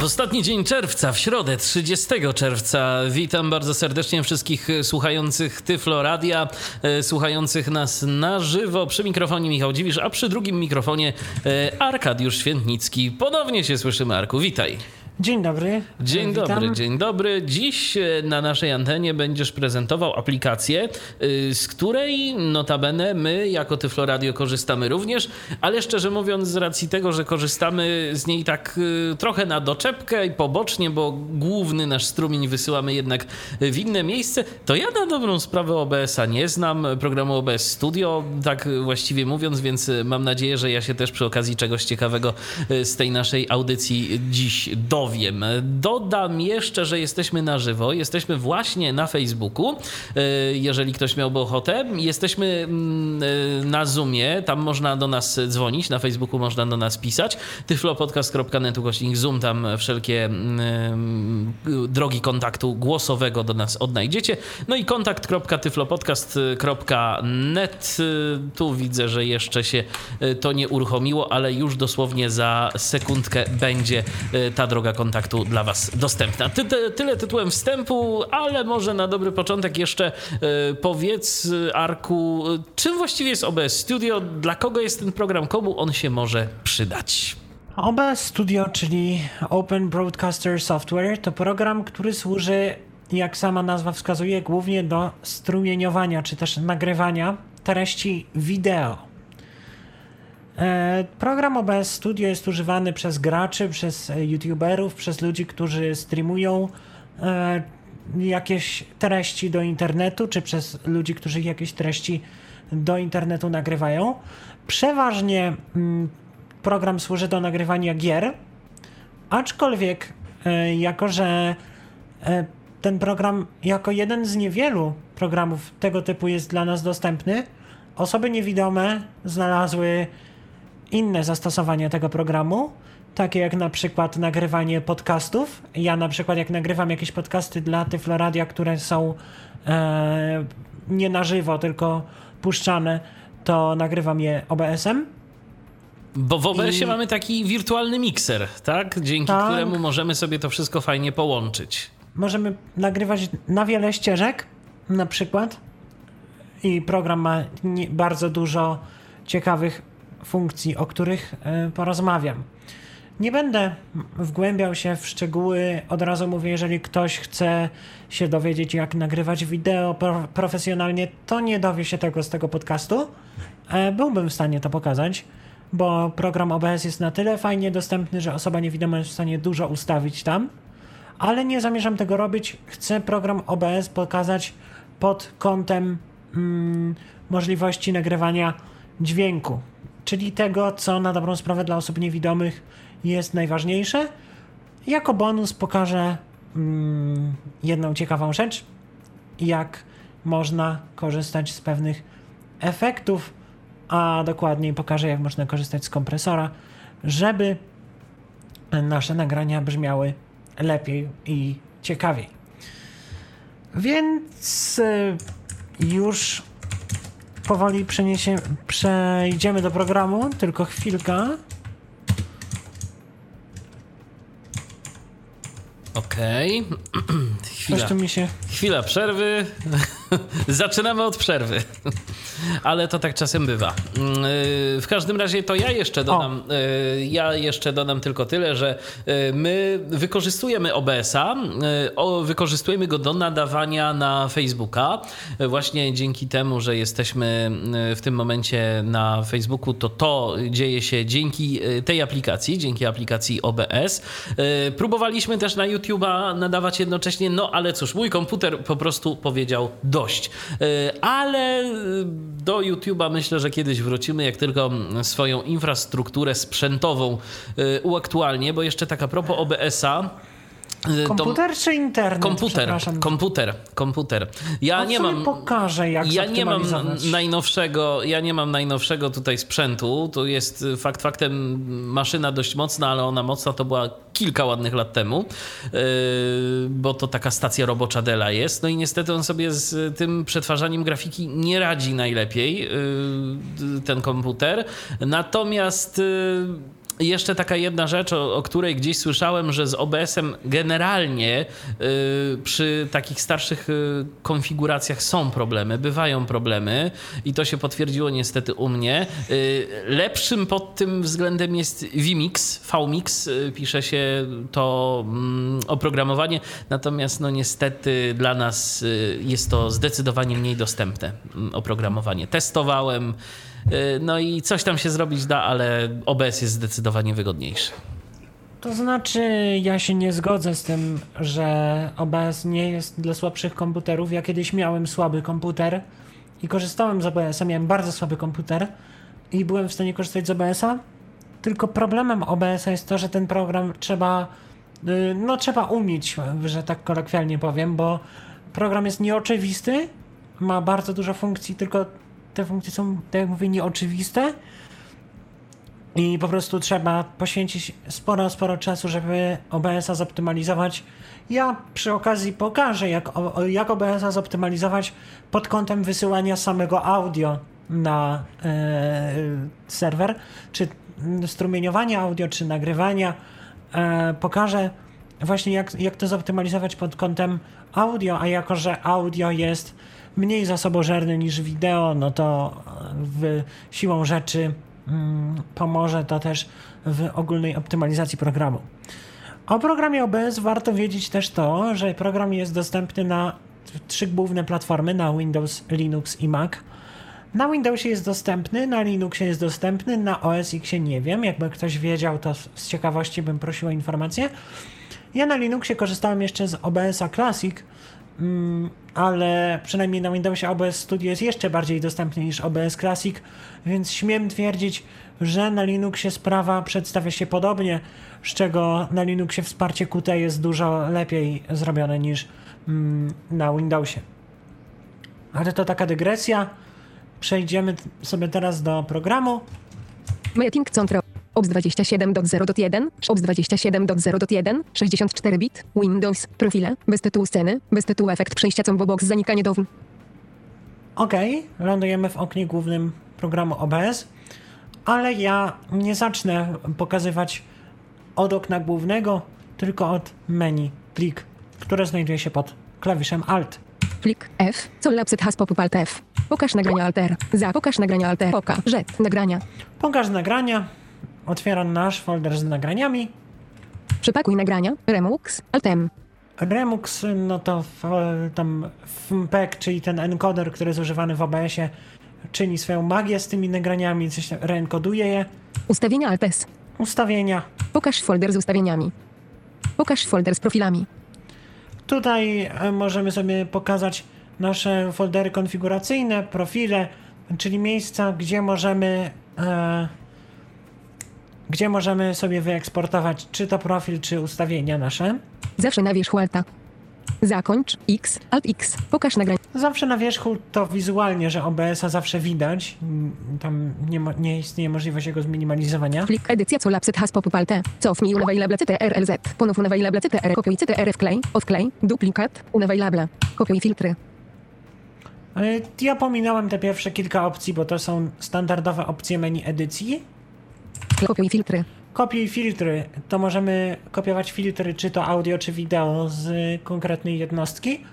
W ostatni dzień czerwca, w środę 30 czerwca, witam bardzo serdecznie wszystkich słuchających Tyflo Radia, e, słuchających nas na żywo. Przy mikrofonie Michał Dziwisz, a przy drugim mikrofonie e, Arkadiusz Świętnicki. Ponownie się słyszymy, Arku, witaj. Dzień dobry. Dzień Witam. dobry, dzień dobry. Dziś e, na naszej antenie będziesz prezentował aplikację, y, z której notabene my jako Tyflo Radio korzystamy również, ale szczerze mówiąc z racji tego, że korzystamy z niej tak y, trochę na doczepkę i pobocznie, bo główny nasz strumień wysyłamy jednak w inne miejsce, to ja na dobrą sprawę OBS-a nie znam, programu OBS Studio, tak właściwie mówiąc, więc mam nadzieję, że ja się też przy okazji czegoś ciekawego z tej naszej audycji dziś dowiem. Dodam jeszcze, że jesteśmy na żywo, jesteśmy właśnie na Facebooku, y, jeżeli ktoś miałby ochotę. Jesteśmy mm, y, na Zoomie, tam można do nas dzwonić, na Facebooku można do nas pisać. tyflopodcast.net ukośnik Zoom, tam wszelkie mm, y, drogi kontaktu głosowego do nas odnajdziecie. No i kontakt.tyflopodcast.net. Tu widzę, że jeszcze się to nie uruchomiło, ale już dosłownie za sekundkę będzie ta droga kontaktu dla Was dostępna. Ty, ty, tyle tytułem wstępu, ale może na dobry początek jeszcze y, powiedz, Arku, czym właściwie jest OBS Studio, dla kogo jest ten program, komu on się może przydać? OBS Studio, czyli Open Broadcaster Software, to program, który służy, jak sama nazwa wskazuje, głównie do strumieniowania czy też nagrywania treści wideo. E, Program OBS Studio jest używany przez graczy, przez e, youtuberów, przez ludzi, którzy streamują e, jakieś treści do internetu, czy przez ludzi, którzy jakieś treści do internetu nagrywają. Przeważnie mm, program służy do nagrywania gier, aczkolwiek jako, że ten program jako jeden z niewielu programów tego typu jest dla nas dostępny, osoby niewidome znalazły inne zastosowania tego programu, takie jak na przykład nagrywanie podcastów. Ja na przykład jak nagrywam jakieś podcasty dla Tyfloradia, które są e, nie na żywo, tylko puszczane, to nagrywam je OBS-em. Bo w OBS-ie I- mamy taki wirtualny mikser, tak? Dzięki Tak. któremu możemy sobie to wszystko fajnie połączyć. Możemy nagrywać na wiele ścieżek, na przykład. I program ma nie, bardzo dużo ciekawych funkcji, o których e, porozmawiam. Nie będę wgłębiał się w szczegóły. Od razu mówię, jeżeli ktoś chce się dowiedzieć, jak nagrywać wideo pro, profesjonalnie, to nie dowie się tego z tego podcastu. E, byłbym w stanie to pokazać, bo program OBS jest na tyle fajnie dostępny, że osoba niewidoma jest w stanie dużo ustawić tam ale nie zamierzam tego robić. Chcę program OBS pokazać pod kątem mm, możliwości nagrywania dźwięku, czyli tego, co na dobrą sprawę dla osób niewidomych jest najważniejsze. Jako bonus pokażę mm, jedną ciekawą rzecz, jak można korzystać z pewnych efektów, a dokładniej pokażę, jak można korzystać z kompresora, żeby nasze nagrania brzmiały lepiej i ciekawiej. Więc y, już powoli przejdziemy do programu, tylko chwilka. Okej. Chwila. Coś tu mi się. Chwila przerwy. Zaczynamy od przerwy. Ale to tak czasem bywa. Mm, yy, W każdym razie to ja jeszcze dodam, yy, ja jeszcze dodam tylko tyle, że yy, my wykorzystujemy OBS-a, o- wykorzystujemy go do nadawania na Facebooka. Właśnie dzięki temu, że jesteśmy w tym momencie na Facebooku, to to dzieje się dzięki tej aplikacji, dzięki aplikacji OBS. Próbowaliśmy też na YouTube'a nadawać jednocześnie, no ale cóż, mój komputer po prostu powiedział dość. Yy, Ale yy, do YouTube'a myślę, że kiedyś wrócimy, jak tylko mm, swoją infrastrukturę sprzętową yy, uaktualnię, bo jeszcze tak a propos OBS-a, komputer czy internet? Komputer, komputer, komputer. Ja nie mam. pokażę, jak Ja nie mam najnowszego, ja nie mam najnowszego tutaj sprzętu. To jest y, fakt faktem maszyna dość mocna, ale ona mocna to była kilka ładnych lat temu, yy, bo to taka stacja robocza Dela jest. No i niestety on sobie z tym przetwarzaniem grafiki nie radzi najlepiej, ten komputer. Natomiast jeszcze taka jedna rzecz, o, o, której gdzieś słyszałem, że z OBS-em generalnie y, przy takich starszych y, konfiguracjach są problemy, bywają problemy i to się potwierdziło niestety u mnie. Y, lepszym pod tym względem jest vMix, vMix, y, pisze się to mm, oprogramowanie, natomiast no niestety dla nas y, jest to zdecydowanie mniej dostępne mm, oprogramowanie. Testowałem, no i coś tam się zrobić da, ale OBS jest zdecydowanie wygodniejszy. To znaczy, ja się nie zgodzę z tym, że OBS nie jest dla słabszych komputerów. Ja kiedyś miałem słaby komputer i korzystałem z OBS-a. Miałem bardzo słaby komputer i byłem w stanie korzystać z OBS-a. Tylko problemem OBS-a jest to, że ten program trzeba, y, no trzeba umieć, że tak kolokwialnie powiem, bo program jest nieoczywisty, ma bardzo dużo funkcji, tylko te funkcje są, tak jak mówię, nieoczywiste i po prostu trzeba poświęcić sporo, sporo czasu, żeby OBS-a zoptymalizować. Ja przy okazji pokażę, jak, jak OBS-a zoptymalizować pod kątem wysyłania samego audio na e, serwer, czy strumieniowania audio, czy nagrywania. E, pokażę właśnie, jak, jak to zoptymalizować pod kątem audio, a jako, że audio jest mniej zasobożerny niż wideo, no to w, siłą rzeczy mm, pomoże to też w ogólnej optymalizacji programu. O programie OBS warto wiedzieć też to, że program jest dostępny na trzy główne platformy, na Windows, Linux i Mac. Na Windowsie jest dostępny, na Linuxie jest dostępny, na OS Xie nie wiem. Jakby ktoś wiedział, to z ciekawości bym prosił o informację. Ja na Linuxie korzystałem jeszcze z OBS-a Classic, ale przynajmniej na Windowsie OBS Studio jest jeszcze bardziej dostępny niż OBS Classic, więc śmiem twierdzić, że na Linuxie sprawa przedstawia się podobnie, z czego na Linuxie wsparcie Qt jest dużo lepiej zrobione niż mm, na Windowsie. Ale to taka dygresja. Przejdziemy sobie teraz do programu. Meeting Control. OBS 27.0.1, OBS 27.0.1, 64 bit, Windows, profile, bez tytułu sceny, bez tytułu efekt przejścia combo box zanikanie dowm. Ok, lądujemy w oknie głównym programu OBS, ale ja nie zacznę pokazywać od okna głównego, tylko od menu, plik, które znajduje się pod klawiszem Alt. Plik F, co lapset has pop Alt F. Pokaż nagrania alter. Za pokaż nagrania alter. Pokaż nagrania. Pokaż nagrania. Otwieram nasz folder z nagraniami. Przypakuj nagrania, Remux, Altem. Remux, no to w, tam FMPEG, czyli ten encoder, który jest używany w OBS-ie, czyni swoją magię z tymi nagraniami, coś reenkoduje je. Ustawienia Altes. Ustawienia. Pokaż folder z ustawieniami. Pokaż folder z profilami. Tutaj e, możemy sobie pokazać nasze foldery konfiguracyjne, profile, czyli miejsca, gdzie możemy e, gdzie możemy sobie wyeksportować czy to profil, czy ustawienia nasze. Zawsze na wierzchu alta. Zakończ, X, Alt X, pokaż nagranie. Zawsze na wierzchu to wizualnie, że OBS-a zawsze widać. Tam nie, nie istnieje możliwość jego zminimalizowania. Klik edycja co lapset has pop alt. Cofnij unavailable CTRLZ. Ponów unavailable CTR. Kopiuj CTR wklej. Odklej. Duplikat. Unavailable. Kopiuj filtry. Ja pominąłem te pierwsze kilka opcji, bo to są standardowe opcje menu edycji. Kopiuj filtry. Kopiuj filtry. To możemy kopiować filtry, czy to audio, czy wideo z konkretnej jednostki.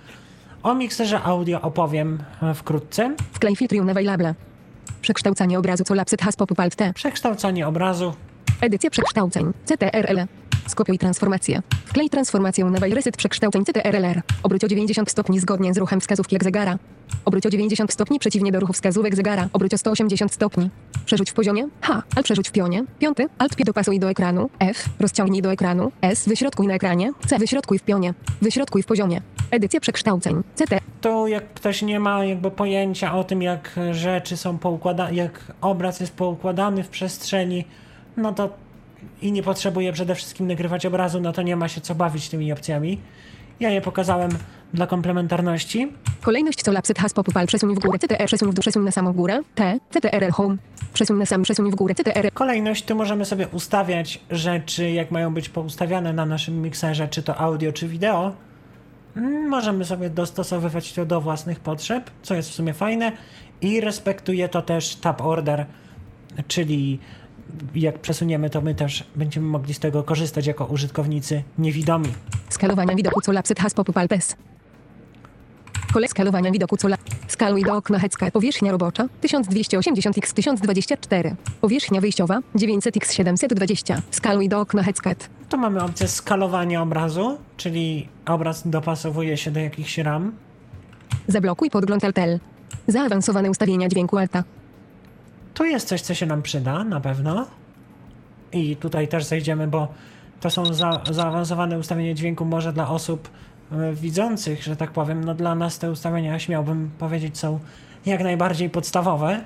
O mikserze audio opowiem wkrótce. Wklej filtry unavailable. Przekształcanie obrazu co lapset has pop alt T. Przekształcanie obrazu. Edycja przekształceń. CTRL. Skopiuj transformację. Wklej transformację na reset przekształceń CTRLR. Obróć o 90 stopni zgodnie z ruchem wskazówki jak zegara. Obróć o 90 stopni przeciwnie do ruchu wskazówek zegara. Obróć o 180 stopni. Przerzuć w poziomie. H. Alt przerzuć w pionie. Piąty. Alt P dopasuj do ekranu. F. Rozciągnij do ekranu. S. Wyśrodkuj na ekranie. C. Wyśrodkuj w pionie. Wyśrodkuj w poziomie. Edycja przekształceń. CT. To jak ktoś nie ma jakby pojęcia o tym, jak rzeczy są poukładane, jak obraz jest poukładany w przestrzeni, no to i nie potrzebuje przede wszystkim nagrywać obrazu, no to nie ma się co bawić tymi opcjami. Ja je pokazałem dla komplementarności. Kolejność co lapset has popupal przesuń w górę. CTR przesuń w dół przesuń na samą górę. T CTRL home. Przesuń na sam przesuń w górę. CTR Kolejność tu możemy sobie ustawiać rzeczy, jak mają być poustawiane na naszym mikserze, czy to audio, czy wideo. Mm, Możemy sobie dostosowywać to do własnych potrzeb, co jest w sumie fajne. I respektuje to też tab order, czyli jak przesuniemy, to my też będziemy mogli z tego korzystać jako użytkownicy niewidomi. skalowania widoku co lapset has popupal pes Kole skalowania widoku co la... Skaluj do okna hecka. Powierzchnia robocza 1280 x 1024. Powierzchnia wyjściowa 900 x 720. Skaluj do okna heckat. Tu mamy opcję skalowania obrazu, czyli obraz dopasowuje się do jakichś ram. Zablokuj podgląd altel. Zaawansowane ustawienia dźwięku alta. Tu jest coś, co się nam przyda, na pewno. I tutaj też zejdziemy, bo to są za, zaawansowane ustawienia dźwięku może dla osób e, widzących, że tak powiem. No dla nas te ustawienia, śmiałbym powiedzieć, są jak najbardziej podstawowe.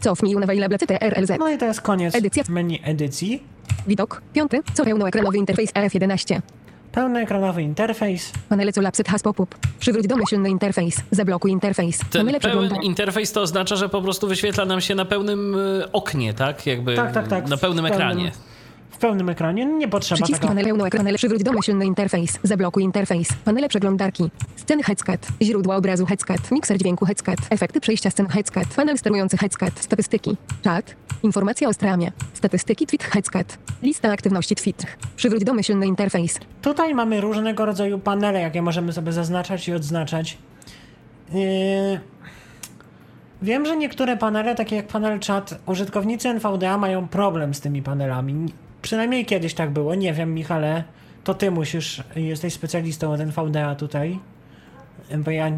Cofnij unavailable CTRLZ. No i to jest koniec Edycja. menu edycji. Widok. Piąty. Co pełnoekranowy interfejs EF11. Pełnoekranowy interfejs. Panele co lapset has pop-up. Przywróć domyślny interfejs. Zablokuj interfejs. Ten Panele pełen przegląda. interfejs to oznacza, że po prostu wyświetla nam się na pełnym y, oknie, tak? Jakby Tak, tak, tak. na pełnym pełnym- ekranie. W pełnym ekranie nie potrzeba Przyciski tego. panele pełnoekranowe. Przywróć domyślny interfejs. Zablokuj interfejs. Panele przeglądarki. Sceny Headscat. Źródła obrazu Headscat. Mikser dźwięku Headscat. Efekty przejścia scen Headscat. Panel sterujący Headscat. Statystyki. Czat. Informacja o stramie. Statystyki tweet Headscat. Lista aktywności Twitter. Przywróć domyślny interfejs. Tutaj mamy różnego rodzaju panele, jakie możemy sobie zaznaczać i odznaczać. Yy... Wiem, że niektóre panele, takie jak panel chat, użytkownicy NVDA mają problem z tymi panelami. Przynajmniej kiedyś tak było. Nie wiem, Michale, to ty musisz, jesteś specjalistą od NVDA tutaj. Bo ja,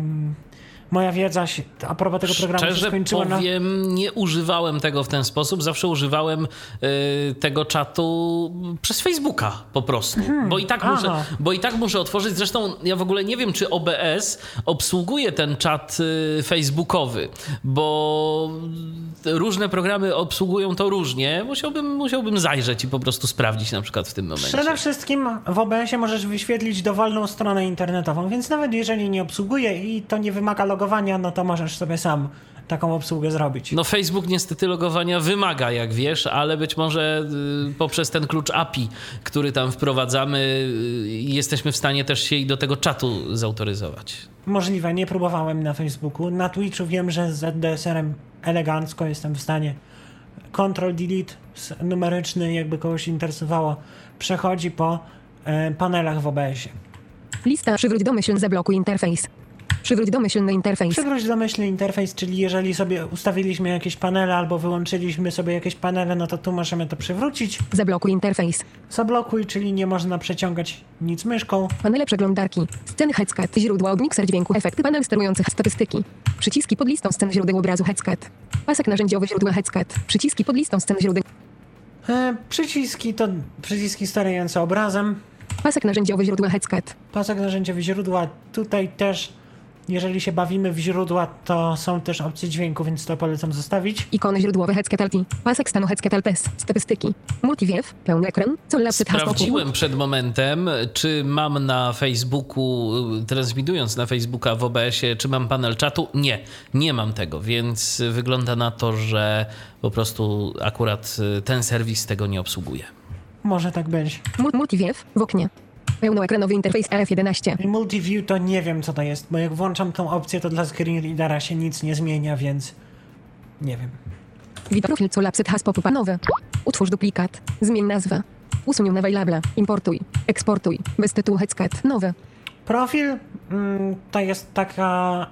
moja wiedza się, a propos tego programu się Szczerze skończyła na... powiem, nie używałem tego w ten sposób. Zawsze używałem y, tego czatu przez Facebooka po prostu. Bo, i tak aha. muszę, bo i tak muszę otworzyć. Zresztą ja w ogóle nie wiem, czy OBS obsługuje ten czat y, facebookowy, bo różne programy obsługują to różnie. Musiałbym, musiałbym zajrzeć i po prostu sprawdzić na przykład w tym momencie. Przede wszystkim w OBS-ie możesz wyświetlić dowolną stronę internetową, więc nawet jeżeli nie obsługuje i to nie wymaga logowania, no to możesz sobie sam taką obsługę zrobić. No Facebook niestety logowania wymaga, jak wiesz, ale być może y, poprzez ten klucz API, który tam wprowadzamy, y, jesteśmy w stanie też się i do tego czatu zautoryzować. Możliwe, nie próbowałem na Facebooku. Na Twitchu wiem, że z ZDSR-em elegancko jestem w stanie. Control Delete numeryczny, jakby kogoś interesowało, przechodzi po e, panelach w OBS-ie. Lista. Przywróć domyślny. Zablokuj interfejs. Przywróć domyślny interfejs. Przywróć domyślny interfejs, czyli jeżeli sobie ustawiliśmy jakieś panele albo wyłączyliśmy sobie jakieś panele, no to tu możemy to przywrócić. Zablokuj interfejs. Zablokuj, czyli nie można przeciągać nic myszką. Panele przeglądarki. Sceny Headscat. Źródła od mikser dźwięku. Efekty panel sterujący statystyki. Przyciski pod listą scen źródeł obrazu Headscat. Pasek narzędziowy źródła Headscat. Przyciski pod listą scen źródeł. E, przyciski to przyciski sterujące obrazem. Pasek narzędziowy źródła Headscat. Pasek narzędziowy źródła. Tutaj też, jeżeli się bawimy w źródła, to są też opcje dźwięku, więc to polecam zostawić. Ikony źródłowe Headscat Alti. Pasek stanu Headscat Altes. Statystyki. Multiview. Pełny ekran. Co has Sprawdziłem przed momentem, czy mam na Facebooku, transmitując na Facebooka w OBS-ie, czy mam panel czatu. Nie, nie mam tego, więc wygląda na to, że po prostu akurat ten serwis tego nie obsługuje. Może tak być. Mul- Multiview. W oknie. Pełnoekranowy interfejs EF11. I Multiview to nie wiem, co to jest, bo jak włączam tą opcję, to dla screen readera się nic nie zmienia, więc nie wiem. Widok profil co lapset has pop nowy. Utwórz duplikat. Zmień nazwę. Usuń unavailable. Importuj. Eksportuj. Bez tytułu Headscat. Nowy. Profil mm, to jest taka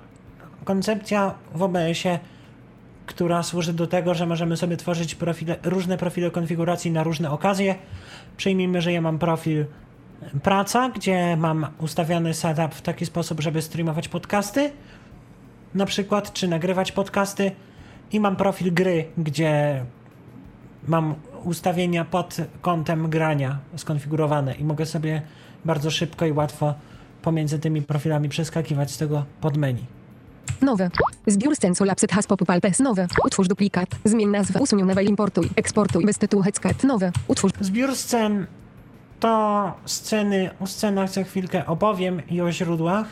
koncepcja w OBS-ie, która służy do tego, że możemy sobie tworzyć profile, różne profile konfiguracji na różne okazje. Przyjmijmy, że ja mam profil praca, gdzie mam ustawiony setup w taki sposób, żeby streamować podcasty, na przykład, czy nagrywać podcasty, i mam profil gry, gdzie mam ustawienia pod kątem grania skonfigurowane i mogę sobie bardzo szybko i łatwo pomiędzy tymi profilami przeskakiwać z tego pod menu. Nowe. Zbiór scen Solapset has pop pals Nowe. Utwórz duplikat. Zmień nazwę. Usuń nawaj importuj. Eksportuj. Bez tytułu Hetzcat. Nowe. Utwórz. Zbiór scen to sceny, o scenach za chwilkę opowiem i o źródłach.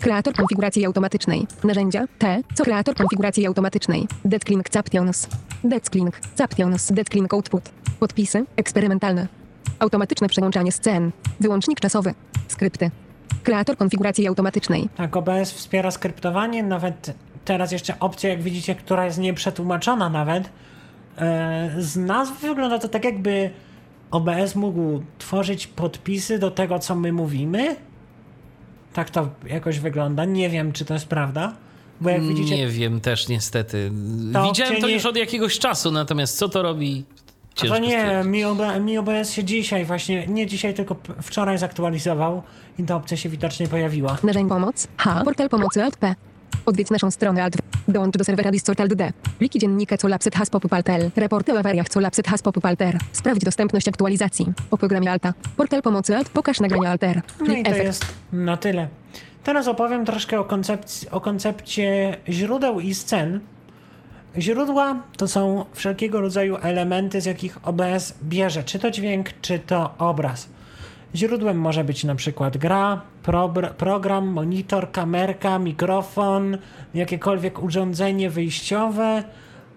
Kreator konfiguracji automatycznej. Narzędzia. T. Co kreator konfiguracji automatycznej. Deadclink Captions. Deadclink. Captions. Deadclink Output. Podpisy. Eksperymentalne. Automatyczne przełączanie scen. Wyłącznik czasowy. Skrypty. Kreator konfiguracji automatycznej. Tak, OBS wspiera skryptowanie, nawet teraz jeszcze opcja, jak widzicie, która jest nieprzetłumaczona nawet. E, Z nazwy wygląda to tak, jakby OBS mógł tworzyć podpisy do tego, co my mówimy. Tak to jakoś wygląda. Nie wiem, czy to jest prawda. Bo jak widzicie, Nie wiem też niestety. To Widziałem to nie- już od jakiegoś czasu, natomiast co to robi? to Ciężko nie, stwierdzić. mi, OB, mi OBS się dzisiaj właśnie, nie dzisiaj, tylko wczoraj zaktualizował i ta opcja się widocznie pojawiła. Narzędź pomoc. H. Portal pomocy Alt P. Odwiedź naszą stronę Alt. Dołącz do serwera Discord Alt D. Pliki dziennika Colapset has popupaltel. Raporty o awariach Colapset has popupalter. Sprawdź dostępność aktualizacji. O programie Alta. Portal pomocy Alt. Pokaż nagrania Alter. No i to efekt. jest na tyle. Teraz opowiem troszkę o, koncepcji, o koncepcie źródeł i scen. Źródła to są wszelkiego rodzaju elementy, z jakich OBS bierze, czy to dźwięk, czy to obraz. Źródłem może być na przykład gra, program, monitor, kamerka, mikrofon, jakiekolwiek urządzenie wyjściowe,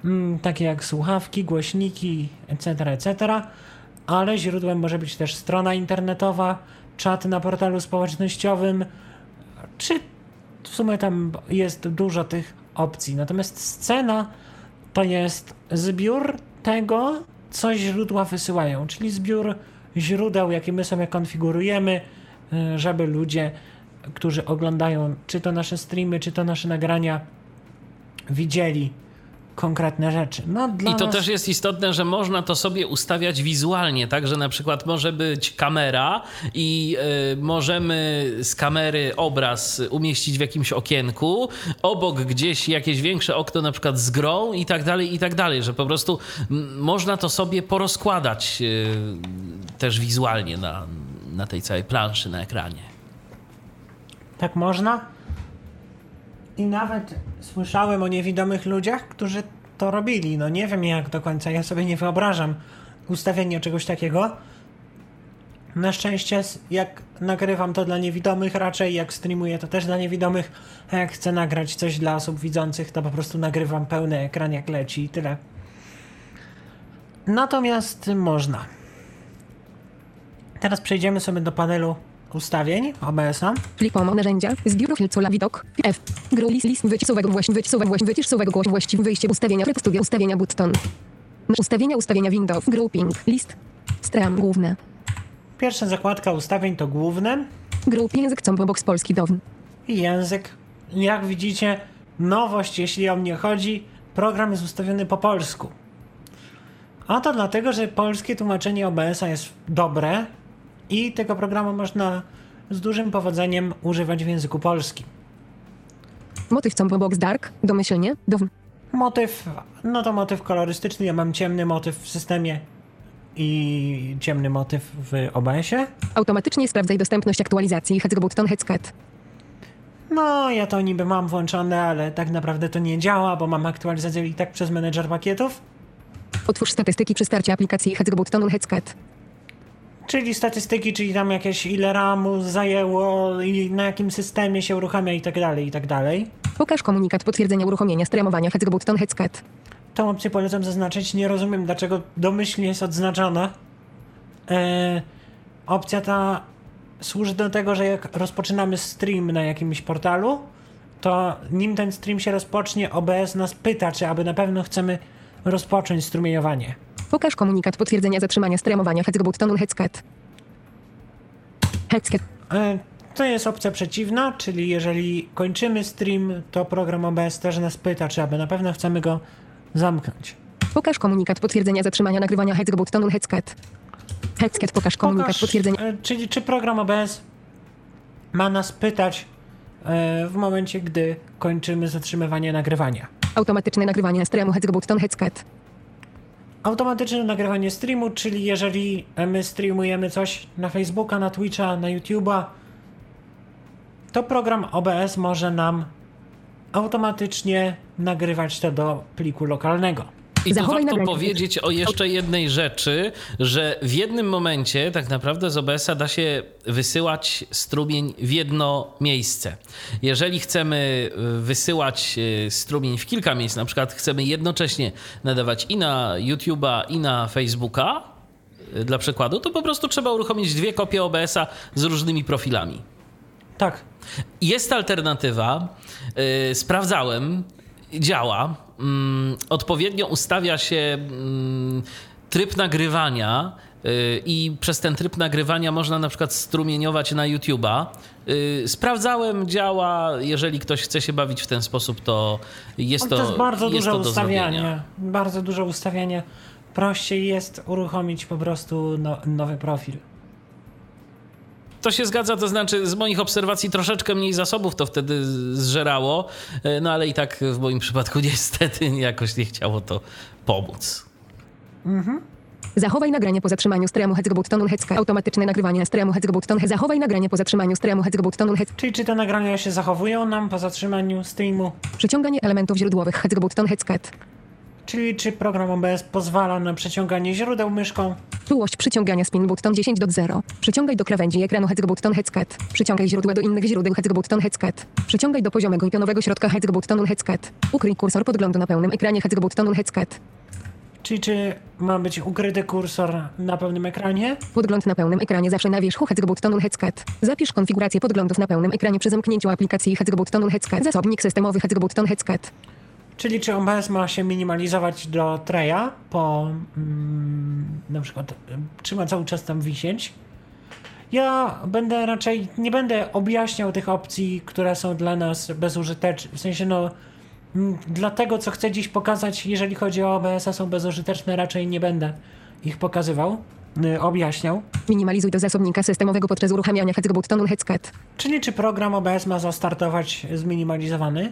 mm, takie jak słuchawki, głośniki, etc., etc. Ale źródłem może być też strona internetowa, czat na portalu społecznościowym, czy w sumie tam jest dużo tych opcji. Natomiast scena to jest zbiór tego, co źródła wysyłają, czyli zbiór źródeł, jakie my sobie konfigurujemy, y, żeby ludzie, którzy oglądają czy to nasze streamy, czy to nasze nagrania, widzieli konkretne rzeczy. No, I to nas... też jest istotne, że można to sobie ustawiać wizualnie, tak, że na przykład może być kamera i y, możemy z kamery obraz umieścić w jakimś okienku, obok gdzieś jakieś większe okno na przykład z grą i tak dalej, i tak dalej, że po prostu można to sobie porozkładać y, też wizualnie na, na tej całej planszy, na ekranie. Tak można. I nawet słyszałem o niewidomych ludziach, którzy to robili. No nie wiem jak do końca, ja sobie nie wyobrażam ustawienia czegoś takiego. Na szczęście, jak nagrywam to dla niewidomych, raczej jak streamuję to też dla niewidomych, a jak chcę nagrać coś dla osób widzących, to po prostu nagrywam pełny ekran jak leci i tyle. Natomiast można. Teraz przejdziemy sobie do panelu ustawień OBS-a. Plik pomoc. Narzędzia. Zbiór filcola widok. F. Gru list wycisowego właśnie wycisowego właśnie wycisowego głoś właściwy wyjście ustawienia tryb studia ustawienia button. Ustawienia ustawienia window. Grouping. List. Stram główne. Pierwsza zakładka ustawień to główne Group język combo box polski down. i język. Jak widzicie, nowość, jeśli o mnie chodzi, program jest ustawiony po polsku. A to dlatego, że polskie tłumaczenie OBS-a jest dobre i tego programu można z dużym powodzeniem używać w języku polskim. Motyw combo box dark. Domyślnie. Motyw, no to motyw kolorystyczny. Ja mam ciemny motyw w systemie i ciemny motyw w OBS-ie. Automatycznie sprawdzaj dostępność aktualizacji. Heads button headscat. No, ja to niby mam włączone, ale tak naprawdę to nie działa, bo mam aktualizację i tak przez menedżer pakietów. Otwórz statystyki przy starcie aplikacji Heads button headscat. Czyli statystyki, czyli tam jakieś ile ramu zajęło i na jakim systemie się uruchamia i tak dalej, i tak dalej. Pokaż komunikat potwierdzenia uruchomienia streamowania Heads button headscat. Tą opcję polecam zaznaczyć. Nie rozumiem, dlaczego domyślnie jest odznaczona. E, opcja ta służy do tego, że jak rozpoczynamy stream na jakimś portalu, to nim ten stream się rozpocznie, OBS nas pyta, czy aby na pewno chcemy rozpocząć strumieniowanie. Pokaż komunikat potwierdzenia zatrzymania streamowania Heads button headscat. Headscat. E, To jest opcja przeciwna, czyli jeżeli kończymy stream, to program OBS też nas pyta, czy aby na pewno chcemy go zamknąć. Pokaż komunikat potwierdzenia zatrzymania nagrywania Heads button headscat. Headscat pokaż komunikat Pokaż, potwierdzenia. e, Czyli czy program OBS ma nas pytać e, w momencie, gdy kończymy zatrzymywanie nagrywania. Automatyczne nagrywanie streamu Heads button headscat. Automatyczne nagrywanie streamu, czyli jeżeli my streamujemy coś na Facebooka, na Twitcha, na YouTube'a, to program OBS może nam automatycznie nagrywać to do pliku lokalnego. I tu Zachowaj warto nagranie. powiedzieć o jeszcze jednej rzeczy, że w jednym momencie tak naprawdę z OBS-a da się wysyłać strumień w jedno miejsce. Jeżeli chcemy y, wysyłać y, strumień w kilka miejsc, na przykład chcemy jednocześnie nadawać i na YouTube'a, i na Facebooka, y, dla przykładu, to po prostu trzeba uruchomić dwie kopie OBS-a z różnymi profilami. Tak. Jest alternatywa, yy, sprawdzałem, działa. Mm, odpowiednio ustawia się mm, tryb nagrywania yy, i przez ten tryb nagrywania można na przykład strumieniować na YouTube'a. Yy, sprawdzałem, działa. Jeżeli ktoś chce się bawić w ten sposób, to jest to to jest bardzo jest duże to ustawianie. Bardzo duże ustawienie. Prościej jest uruchomić po prostu no, nowy profil. To się zgadza, to znaczy z moich obserwacji troszeczkę mniej zasobów to wtedy zżerało, yy, no ale i tak w moim przypadku niestety jakoś nie chciało to pomóc. Zachowaj nagranie po zatrzymaniu streamu Hezgobuttonun Hecka. Automatyczne nagrywanie streamu Hezgobutton He. Zachowaj nagranie po zatrzymaniu streamu Hezgobuttonun Hec. Czyli czy te nagrania się zachowują nam po zatrzymaniu streamu? Przyciąganie elementów źródłowych Hezgobutton Heckat. Czyli czy program OBS pozwala na przeciąganie źródeł myszką? Czułość przyciągania spin button 10 do 0. Przyciągaj do krawędzi ekranu Hezgobutton Heckat. Przyciągaj źródła do innych źródeł Hezgobutton Heckat. Przyciągaj do poziomego i pionowego środka Hezgobuttonun Heckat. Ukryj kursor podglądu na pełnym ekranie Hezgobuttonun Heckat. Czyli czy ma być ukryty kursor na pełnym ekranie? Podgląd na pełnym ekranie zawsze na wierzchu Hezgobuttonun Heckat. Zapisz konfigurację podglądów na pełnym ekranie przy zamknięciu aplikacji Hezgobuttonun Heckat. Zasobnik systemowy Hezgobutton Heckat. Czyli czy OBS ma się minimalizować do treja po mm, na przykład trzyma cały czas tam wisieć? Ja będę raczej, nie będę objaśniał tych opcji, które są dla nas bezużyteczne. W sensie no, mm, dla tego co chcę dziś pokazać, jeżeli chodzi o OBS-a są bezużyteczne, raczej nie będę ich pokazywał, y, objaśniał. Minimalizuj do zasobnika systemowego podczas uruchamiania Hezgobuttonun Heckat. Czyli czy program OBS ma zastartować zminimalizowany?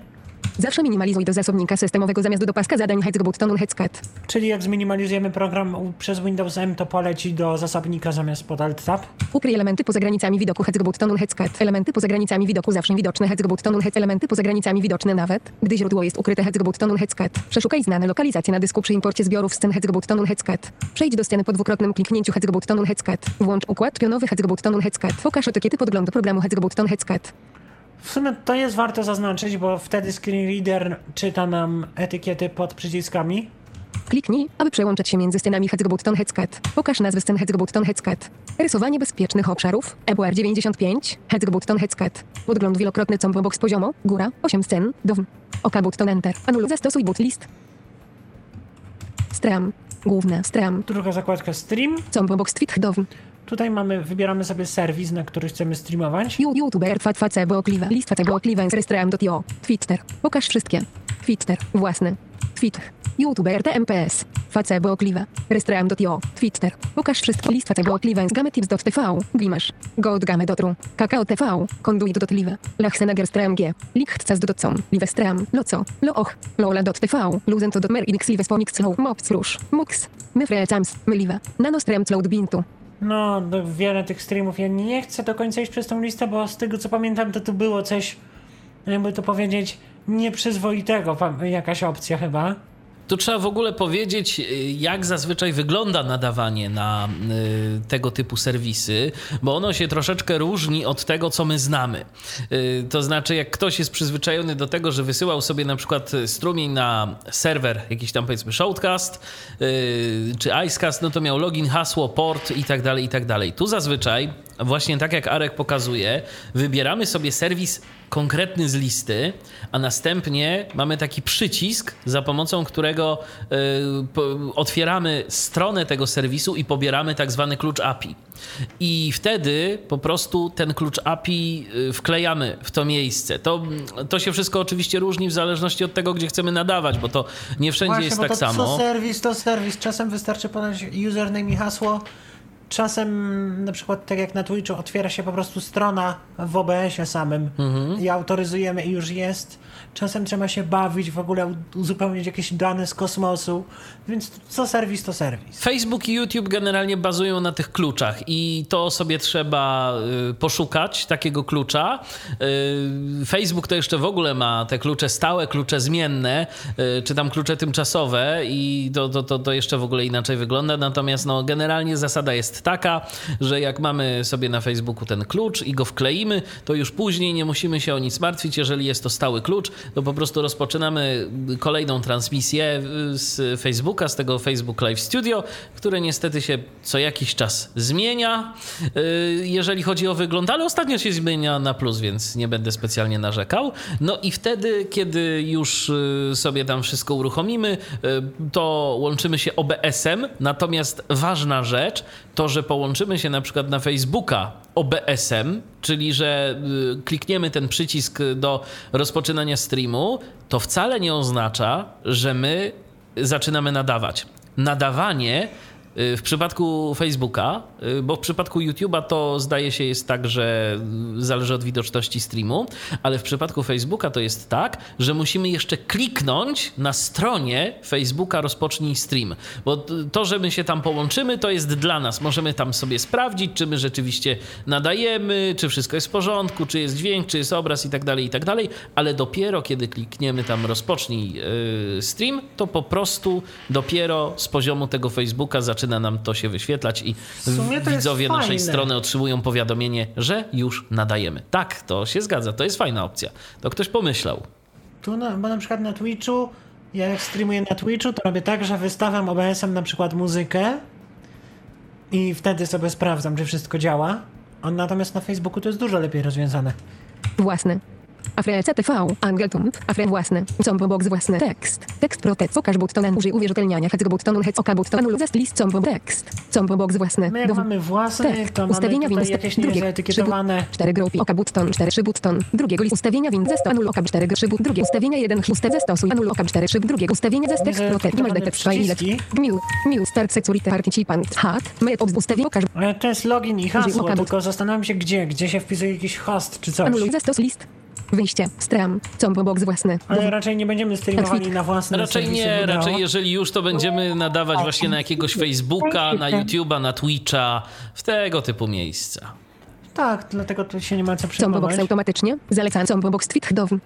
Zawsze minimalizuj do zasobnika systemowego zamiast do paska zadań Hezgobuttonun Heckat. Czyli jak zminimalizujemy program przez Windows M, to poleci do zasobnika zamiast pod Alt Tab? Ukryj elementy poza granicami widoku Hezgobuttonun Heckat. Elementy poza granicami widoku zawsze widoczne Hezgobuttonun Hec. Elementy poza granicami widoczne nawet, gdy źródło jest ukryte Hezgobuttonun Heckat. Przeszukaj znane lokalizacje na dysku przy imporcie zbiorów scen Hezgobuttonun Heckat. Przejdź do sceny po dwukrotnym kliknięciu Hezgobuttonun Heckat. Włącz układ pionowy Hezgobuttonun Heckat. Pokaż etykiety podglądu programu Hezgobutton Heckat. W sumie to jest warto zaznaczyć, bo wtedy screen reader czyta nam etykiety pod przyciskami. Kliknij, aby przełączyć się między scenami Hezgobutton Heckat. Pokaż nazwy scen Hezgobutton Heckat. Rysowanie bezpiecznych obszarów. EBR 95. Hezgobutton Heckat. Podgląd wielokrotny combo box poziomo. Góra. 8 scen. Dowm. Oka button enter. Anuluj. Zastosuj boot list. Stram. Główna. Stram. Druga zakładka stream. Combo box tweet dowm. Tutaj mamy, wybieramy sobie serwis, na który chcemy streamować. You- YouTuber fat facebo okliwa. List facebo okliwa. Restream.io. Twitter. Pokaż wszystkie. Twitter. Własny. Twitter. YouTuber TMPS. Facebo okliwa. Restream.io. Twitter. Pokaż wszystkie. List facebo okliwa. Gametips.tv. Glimasz. Gold.game.ru. Kakao TV. Conduit.live. Lachsenager.stram G. Lichtcas.com. Livestream. Loco. Looch. Lola.tv. Luzento.mer. Inxlives Ponix. Mops Rush. Mux. Nanostream Cloud Bintu. No, wiele tych streamów. Ja nie chcę do końca iść przez tą listę, bo z tego co pamiętam, to tu było coś, jakby to powiedzieć, nieprzyzwoitego. Jakaś opcja chyba. Tu trzeba w ogóle powiedzieć, y, jak zazwyczaj wygląda nadawanie na y, tego typu serwisy, bo ono się troszeczkę różni od tego, co my znamy. Y, to znaczy, jak ktoś jest przyzwyczajony do tego, że wysyłał sobie na przykład strumień na serwer, jakiś tam powiedzmy Shoutcast czy Icecast, no to miał login, hasło, port i tak dalej, i tak dalej. Tu zazwyczaj, właśnie tak jak Arek pokazuje, wybieramy sobie serwis konkretny z listy, a następnie mamy taki przycisk, za pomocą którego y, otwieramy stronę tego serwisu i pobieramy tak zwany klucz API. I wtedy po prostu ten klucz API y, wklejamy w to miejsce. To, to się wszystko oczywiście różni w zależności od tego, gdzie chcemy nadawać, bo to nie wszędzie jest bo tak to samo. co serwis, to serwis. Czasem wystarczy podać username i hasło czasem na przykład tak jak na Twitchu otwiera się po prostu strona w OBS-ie samym i autoryzujemy i już jest. Czasem trzeba się bawić, w ogóle uzupełnić jakieś dane z kosmosu, więc co serwis to serwis. Facebook i YouTube generalnie bazują na tych kluczach i to sobie trzeba y, poszukać takiego klucza. Y, Facebook to jeszcze w ogóle ma te klucze stałe, klucze zmienne, y, czy tam klucze tymczasowe i to, to, to, to jeszcze w ogóle inaczej wygląda. Natomiast no, generalnie zasada jest taka, że jak mamy sobie na Facebooku ten klucz i go wkleimy, to już później nie musimy się o nic martwić. Jeżeli jest to stały klucz, to po prostu rozpoczynamy kolejną transmisję y, z Facebooka, z tego Facebook Live Studio, które niestety się co jakiś czas zmienia, y, jeżeli chodzi o wygląd, ale ostatnio się zmienia na plus, więc nie będę specjalnie narzekał. No i wtedy, kiedy już y, sobie tam wszystko uruchomimy, to łączymy się OBS-em. Natomiast ważna rzecz to, że połączymy się na przykład na Facebooka OBS-em, czyli że y, klikniemy ten przycisk do rozpoczynania streamu, to wcale nie oznacza, że my zaczynamy nadawać. Nadawanie w przypadku Facebooka, y, bo w przypadku YouTube'a to zdaje się jest tak, że y, zależy od widoczności streamu, ale w przypadku Facebooka to jest tak, że musimy jeszcze kliknąć na stronie Facebooka rozpocznij stream, bo to, że my się tam połączymy, to jest dla nas. Możemy tam sobie sprawdzić, czy my rzeczywiście nadajemy, czy wszystko jest w porządku, czy jest dźwięk, czy jest obraz i tak dalej, i tak dalej, ale dopiero kiedy klikniemy tam rozpocznij yy, stream, to po prostu dopiero z poziomu tego Facebooka zaczyna nam to się wyświetlać i sumie to jest widzowie naszej fajne. strony otrzymują powiadomienie, że już nadajemy. Tak, to się zgadza, to jest fajna opcja. To ktoś pomyślał. Tu, na, bo na przykład na Twitchu, ja jak streamuję na Twitchu, to robię tak, że wystawiam OBS-em na przykład muzykę i wtedy sobie sprawdzam, czy wszystko działa. A natomiast na Facebooku to jest dużo lepiej rozwiązane. Własne. Afre CTV, Angeltum, Afre własne, Combo Box własny tekst, tekst protect, pokaż button, użyj uwierzytelniania, hec button, hec oka button, anul zest list, Combo tekst, Combo Box własne, My mamy własny, Tekst. to mamy Ustawienia tutaj Windows. jakieś Drugie. niezaetykietowane. 4 grupy. Oka button. 4 szyb button. Drugiego list. Ustawienia Windows. Anul oka 4 szyb. Drugie. Ustawienia 1. Ustaw zastosuj. Anul oka 4 szyb. Drugie. Ustawienia zest tekst protect. Nie file. przyciski. Gmiu. Gmiu. Start security participant. Hat. Met obs. Ustawienia okaż. Ale to jest login i hasło, tylko zastanawiam się gdzie, gdzie się wpisuje jakiś host czy coś. Anuluj zastos list. Wyjście. Stram. Combo box własne. Ale raczej nie będziemy streamowali na własnym Raczej nie, wideo. raczej jeżeli już to będziemy nadawać właśnie na jakiegoś Facebooka, na YouTube'a, na Twitcha, w tego typu miejsca. Tak, dlatego tu się nie ma co Combo box przejmować. automatycznie. Zalecane. Combo box tweet dowm.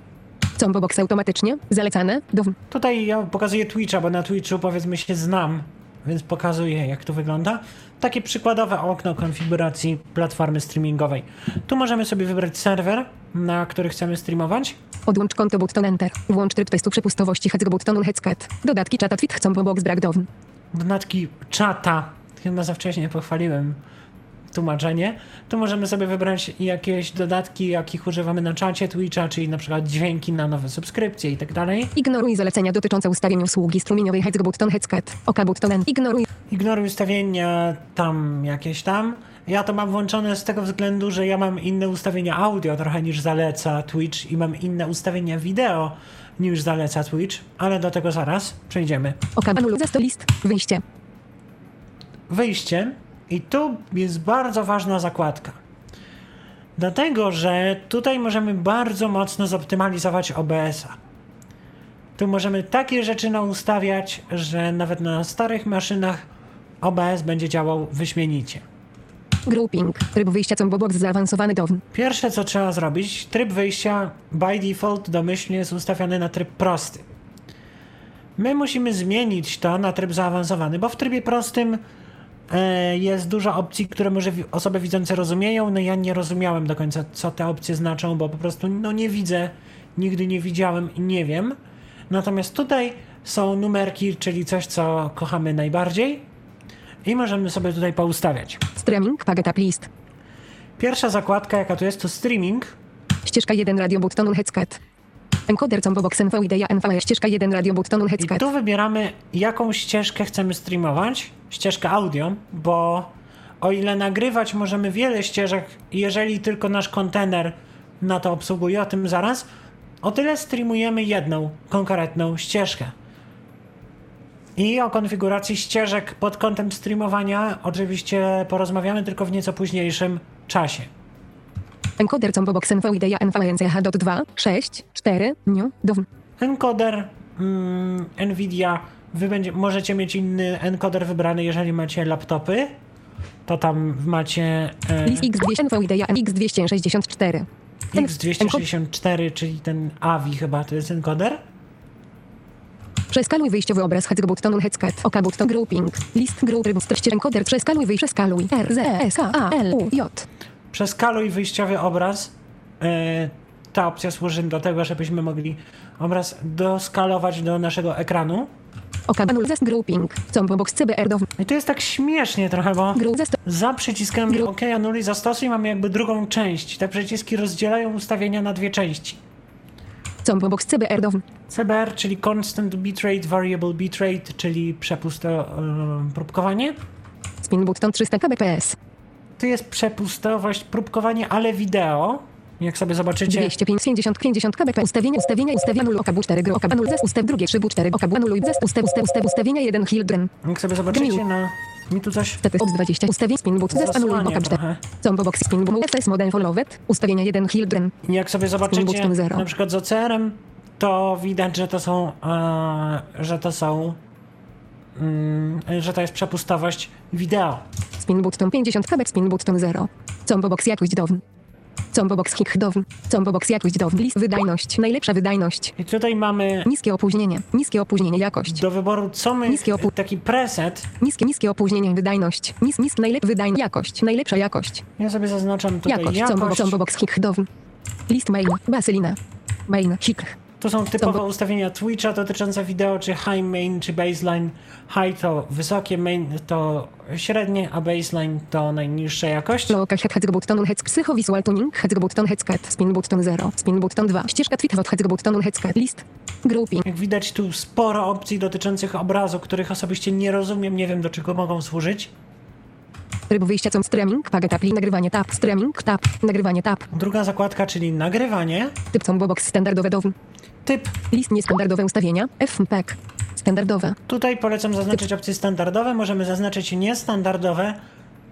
Combo box automatycznie. Zalecane. Dowm. Tutaj ja pokazuję Twitcha, bo na Twitchu powiedzmy się znam, więc pokazuję jak to wygląda. Takie przykładowe okno konfiguracji platformy streamingowej. Tu możemy sobie wybrać serwer, na który chcemy streamować. Odłącz konto button enter. Włącz tryb testu przepustowości. Hec button headset. Dodatki czata tweet. Combo box brak dowm. Dodatki czata. Chyba za wcześnie pochwaliłem tłumaczenie. Tu możemy sobie wybrać jakieś dodatki, jakich używamy na czacie Twitcha, czyli na przykład dźwięki na nowe subskrypcje i tak dalej. Ignoruj zalecenia dotyczące ustawień usługi strumieniowej Hec button headset. Oka button. Ignoruj Ignoruj ustawienia tam jakieś tam. Ja to mam włączone z tego względu, że ja mam inne ustawienia audio trochę niż zaleca Twitch i mam inne ustawienia wideo niż zaleca Twitch, ale do tego zaraz przejdziemy. Oka anuluj list. Wyjście. Wyjście i tu jest bardzo ważna zakładka. Dlatego, że tutaj możemy bardzo mocno zoptymalizować OBS-a. Tu możemy takie rzeczy naustawiać, że nawet na starych maszynach OBS będzie działał wyśmienicie. Grouping. Tryb wyjścia combo box zaawansowany dowm. Pierwsze co trzeba zrobić, tryb wyjścia by default domyślnie jest ustawiony na tryb prosty. My musimy zmienić to na tryb zaawansowany, bo w trybie prostym e, jest dużo opcji, które może osoby widzące rozumieją. No ja nie rozumiałem do końca, co te opcje znaczą, bo po prostu no nie widzę, nigdy nie widziałem i nie wiem. Natomiast tutaj są numerki, czyli coś, co kochamy najbardziej i możemy sobie tutaj poustawiać. Streaming. Paget up list. Pierwsza zakładka, jaka tu jest, to streaming. Ścieżka 1 radio button headset. Encoder combo box NV idea NV ścieżka 1 radio button I headset. tu wybieramy, jaką ścieżkę chcemy streamować. Ścieżkę audio, bo o ile nagrywać możemy wiele ścieżek, jeżeli tylko nasz kontener na to obsługuje, o tym zaraz, o tyle streamujemy jedną konkretną ścieżkę. I o konfiguracji ścieżek pod kątem streamowania oczywiście porozmawiamy tylko w nieco późniejszym czasie. Encoder combo box NVIDIA NVNCH dot 2, 6, 4, new, down. Encoder mm, Nvidia, wy będzie, możecie mieć inny encoder wybrany, jeżeli macie laptopy. To tam macie e, X200 NVIDIA X264. Ten- X264, czyli ten AVI chyba to jest encoder. Przeskaluj wyjściowy obraz Heads button Headscat. Oka button grouping. List group rybus treści encoder. Przeskaluj wyjście. Przeskaluj. R, Z, E, S, K, A, L, U, J. Przeskaluj wyjściowy obraz. E, ta opcja służy do tego, żebyśmy mogli obraz doskalować do naszego ekranu. Oka banul zest grouping. Combo box CBR down. I to jest tak śmiesznie trochę, bo za przyciskami Gru- OK, anuluj, zastosuj mamy jakby drugą część. Te przyciski rozdzielają ustawienia na dwie części. Combo box CBR down. CBR, czyli Constant Bitrate, Variable Bitrate, czyli przepuste e, próbkowanie. Spin button 300 kbps. Tu jest przepustowość, próbkowanie, ale wideo. Jak sobie zobaczycie, 250 50 kbps. Ustawienia, ustawienia, ustawienia 0 oka bu 4 gro. Oka banul zest ustaw drugie 3 bu 4. Oka bu anuluj ustaw ustaw ustaw ustawienia 1 children. jak sobie zobaczycie na... Mi tu coś Status od 20. Ustawień spin but zest anuluj zasłania oka 4. trochę. Combo box spin boom FS model followed. Ustawienia 1 children. I Jak sobie zobaczycie na przykład z OCR-em, to widać, że to są, e, że to są, mm, że to jest przepustowość wideo. Spin button 50 kb, spin button 0. Combo box jakość down. Combo box kick down. Combo box jakość down. List wydajność. Najlepsza wydajność. I tutaj mamy Niskie opóźnienie. Niskie opóźnienie jakość. do wyboru, co my, Niskie opu- taki preset. Niskie, niskie opóźnienie wydajność. Nis, nis, najlepsza wydajność. Jakość. Najlepsza jakość. Ja sobie zaznaczam tutaj Jakość. jakość. Combo, combo box kick down. List main. Baselina. Main. Hick. To są typowe Combo- ustawienia Twitcha dotyczące wideo, czy high main, czy baseline. High to wysokie, main to średnie, a baseline to najniższa jakość. Loka head button head psycho visual tuning head button head cat. Spin button 0. Spin button 2. Ścieżka tweet head button head cat. List. Grouping. Jak widać tu sporo opcji dotyczących obrazu, których osobiście nie rozumiem, nie wiem do czego mogą służyć. Tryb wyjścia com streaming. Paget appli. Nagrywanie tab. Streaming tab. Nagrywanie tab. Druga zakładka, czyli nagrywanie. Typ combo box standardowe down. Typ. List niestandardowe ustawienia. FMPEG. Standardowe. Tutaj polecam zaznaczyć opcje standardowe, możemy zaznaczyć niestandardowe,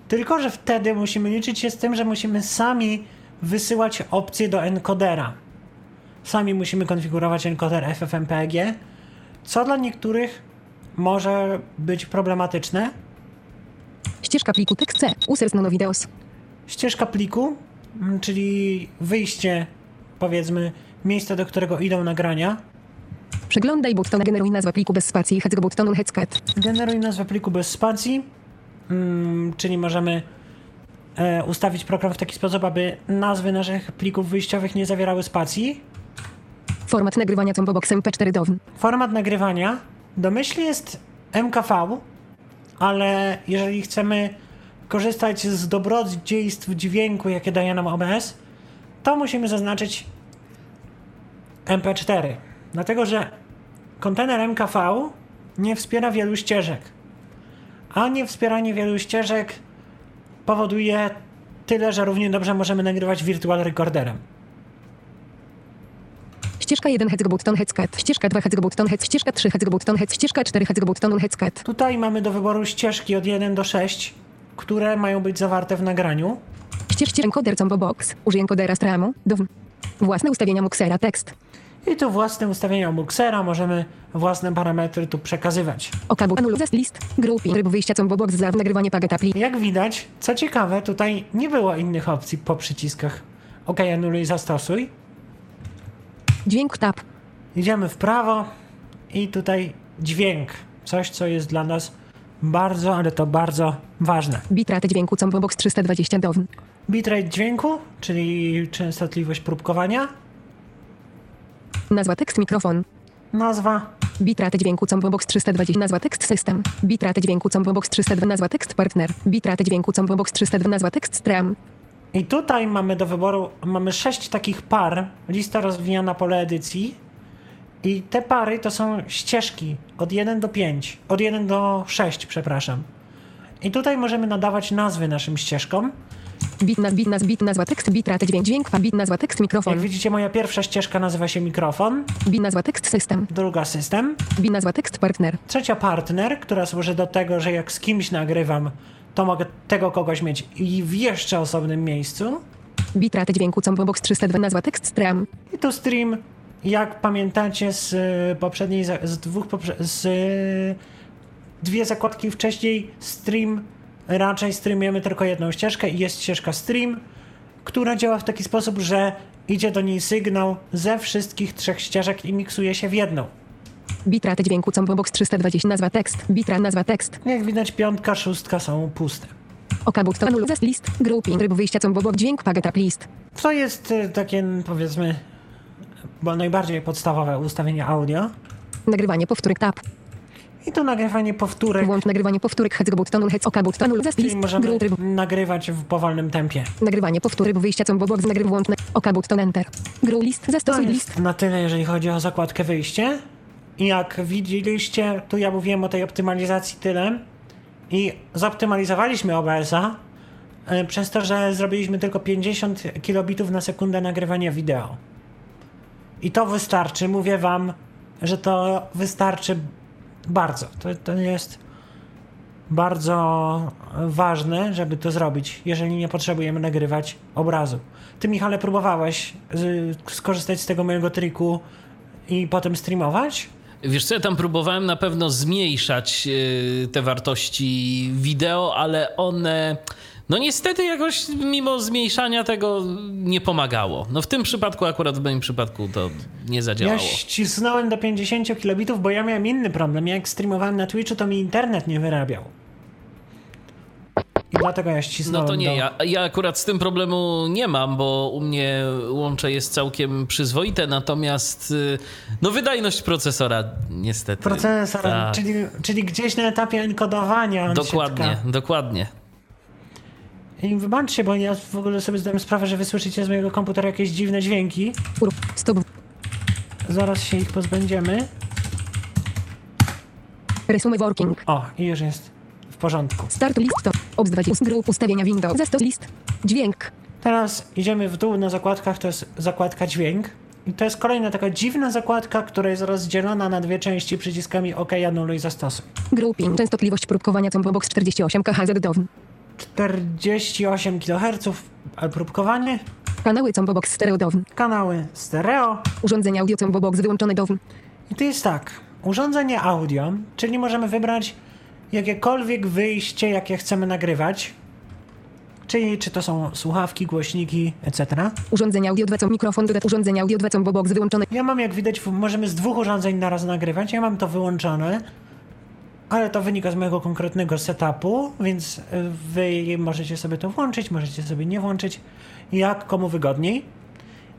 tylko że wtedy musimy liczyć się z tym, że musimy sami wysyłać opcje do encodera. Sami musimy konfigurować encoder FFmpeg, co dla niektórych może być problematyczne. Ścieżka pliku tekst C. Users nano videos. Ścieżka pliku, mm, czyli wyjście, powiedzmy, miejsce, do którego idą nagrania. Przeglądaj button. Generuj nazwę pliku bez spacji. Head button headscat. Generuj nazwę pliku bez spacji, mm, czyli możemy e, ustawić program w taki sposób, aby nazwy naszych plików wyjściowych nie zawierały spacji. Format nagrywania combo box MP4 down. Format nagrywania domyślnie jest MKV, ale jeżeli chcemy korzystać z dobrodziejstw dźwięku, jakie daje nam OBS, to musimy zaznaczyć MP4. Dlatego, że kontener MKV nie wspiera wielu ścieżek. A niewspieranie wielu ścieżek powoduje tyle, że równie dobrze możemy nagrywać virtual recorderem. Ścieżka 1 head button headscat. Ścieżka 2 head button head. Ścieżka 3 head button head. Ścieżka 4 head button headscat. Tutaj mamy do wyboru ścieżki od 1 do 6, które mają być zawarte w nagraniu. Ścieżcie encoder combo box. Użyj encodera stramu. Down. Własne ustawienia Muxera tekst. I tu własne ustawienia Muxera, możemy własne parametry tu przekazywać. Oka but anul zest list. Grouping. Tryb wyjścia combo box za nagrywanie paget appli. Jak widać, co ciekawe, tutaj nie było innych opcji po przyciskach OK, anuluj, zastosuj. Dźwięk tab. Idziemy w prawo i tutaj dźwięk. Coś, co jest dla nas bardzo, ale to bardzo ważne. Bitrate dźwięku combo box 320 down. Bitrate dźwięku, czyli częstotliwość próbkowania. Nazwa tekst mikrofon. Nazwa Bitrate dźwięku combo box 320. Nazwa tekst system. Bitrate dźwięku combo box 302. Nazwa tekst partner. Bitrate dźwięku combo box 302. Nazwa tekst stream. I tutaj mamy do wyboru, mamy sześć takich par, lista rozwijana pole edycji. I te pary to są ścieżki od 1 do 5, od 1 do 6, przepraszam. I tutaj możemy nadawać nazwy naszym ścieżkom. Bit, naz, bit, naz, bit, nazwa tekst, bit, rate, dźwięk, dźwięk, bit, nazwa tekst, mikrofon. Jak widzicie, moja pierwsza ścieżka nazywa się mikrofon, Bit, nazwa tekst, system. druga system, Bit, nazwa tekst, partner. trzecia partner, która służy do tego, że jak z kimś nagrywam, to mogę tego kogoś mieć i w jeszcze osobnym miejscu. Bit, rate, dźwięku, combo box 302, nazwa tekst, stream. I tu stream, jak pamiętacie z y, poprzedniej, z dwóch, poprze- z y, dwie zakładki wcześniej, stream, raczej streamujemy tylko jedną ścieżkę i jest ścieżka stream, która działa w taki sposób, że idzie do niej sygnał ze wszystkich trzech ścieżek i miksuje się w jedną. Bit, rate, dźwięku, combo box 320, nazwa tekst, bitra, nazwa tekst. Jak widać, piątka, szóstka są puste. Oka, but, to anul, list, grouping, tryb wyjścia, combo box, dźwięk, paget, up, list. To jest y, takie, powiedzmy, bo najbardziej podstawowe ustawienie audio. Nagrywanie, powtórek, tab. I tu nagrywanie powtórek, Włącz nagrywanie powtórek, hec, but, tonul, hec, oka, but, to anul, zest, list, możemy gru, tryb. nagrywać w powolnym tempie. Nagrywanie, powtóry, wyjścia, combo box, nagryw, włącz, na- oka, but, to enter. Gru, list, To zastosuj, list. na tyle, jeżeli chodzi o zakładkę wyjście. Jak widzieliście, tu ja mówiłem o tej optymalizacji tyle. I zoptymalizowaliśmy OBS-a e, przez to, że zrobiliśmy tylko 50 kilobitów na sekundę nagrywania wideo. I to wystarczy, mówię wam, że to wystarczy bardzo. To, to jest bardzo ważne, żeby to zrobić, jeżeli nie potrzebujemy nagrywać obrazu. Ty, Michale, próbowałeś y, skorzystać z tego mojego triku i potem streamować? Wiesz co, ja tam próbowałem na pewno zmniejszać yy, te wartości wideo, ale one. No niestety jakoś mimo zmniejszania tego nie pomagało. No w tym przypadku, akurat w moim przypadku to nie Ja zadziałało. ścisnąłem do 50 kilobitów, bo ja miałem inny problem. Jak streamowałem na Twitchu, to mi internet nie wyrabiał. I dlatego ja ścisnąłem No to nie, do... ja, ja akurat z tym problemu nie mam, bo u mnie łącze jest całkiem przyzwoite, natomiast y, no wydajność procesora niestety. Procesor, Tak. czyli, czyli gdzieś na etapie enkodowania on Dokładnie, się tka. dokładnie. I wybaczcie, bo ja w ogóle sobie zdałem sprawę, że wysłyszycie z mojego komputera jakieś dziwne dźwięki. Stop, Zaraz się ich pozbędziemy. resume working. O, i już jest porządku. Start list to, obs 20, group, ustawienia window, zastos list. Dźwięk, Teraz idziemy w dół na zakładkach, to jest zakładka dźwięk. I to jest kolejna taka dziwna zakładka, która jest rozdzielona na dwie części przyciskami OK, anuluj, zastosuj. grouping, częstotliwość próbkowania, combo box 48, KHZ, DOWN. 48 kHz, a próbkowanie, Kanały combo box stereo, DOWN. kanały stereo. Urządzenie audio combo box wyłączone, DOWN. I to jest tak, urządzenie audio, czyli możemy wybrać jakiekolwiek wyjście, jakie chcemy nagrywać. Czyli czy to są słuchawki, głośniki, etc. Urządzenie audio 2, com, mikrofon, dodat, urządzenie audio 2, combo box wyłączone. Ja mam, jak widać, możemy z dwóch urządzeń naraz nagrywać. Ja mam to wyłączone, ale to wynika z mojego konkretnego setupu, więc y, wy możecie sobie to włączyć, możecie sobie nie włączyć, jak komu wygodniej.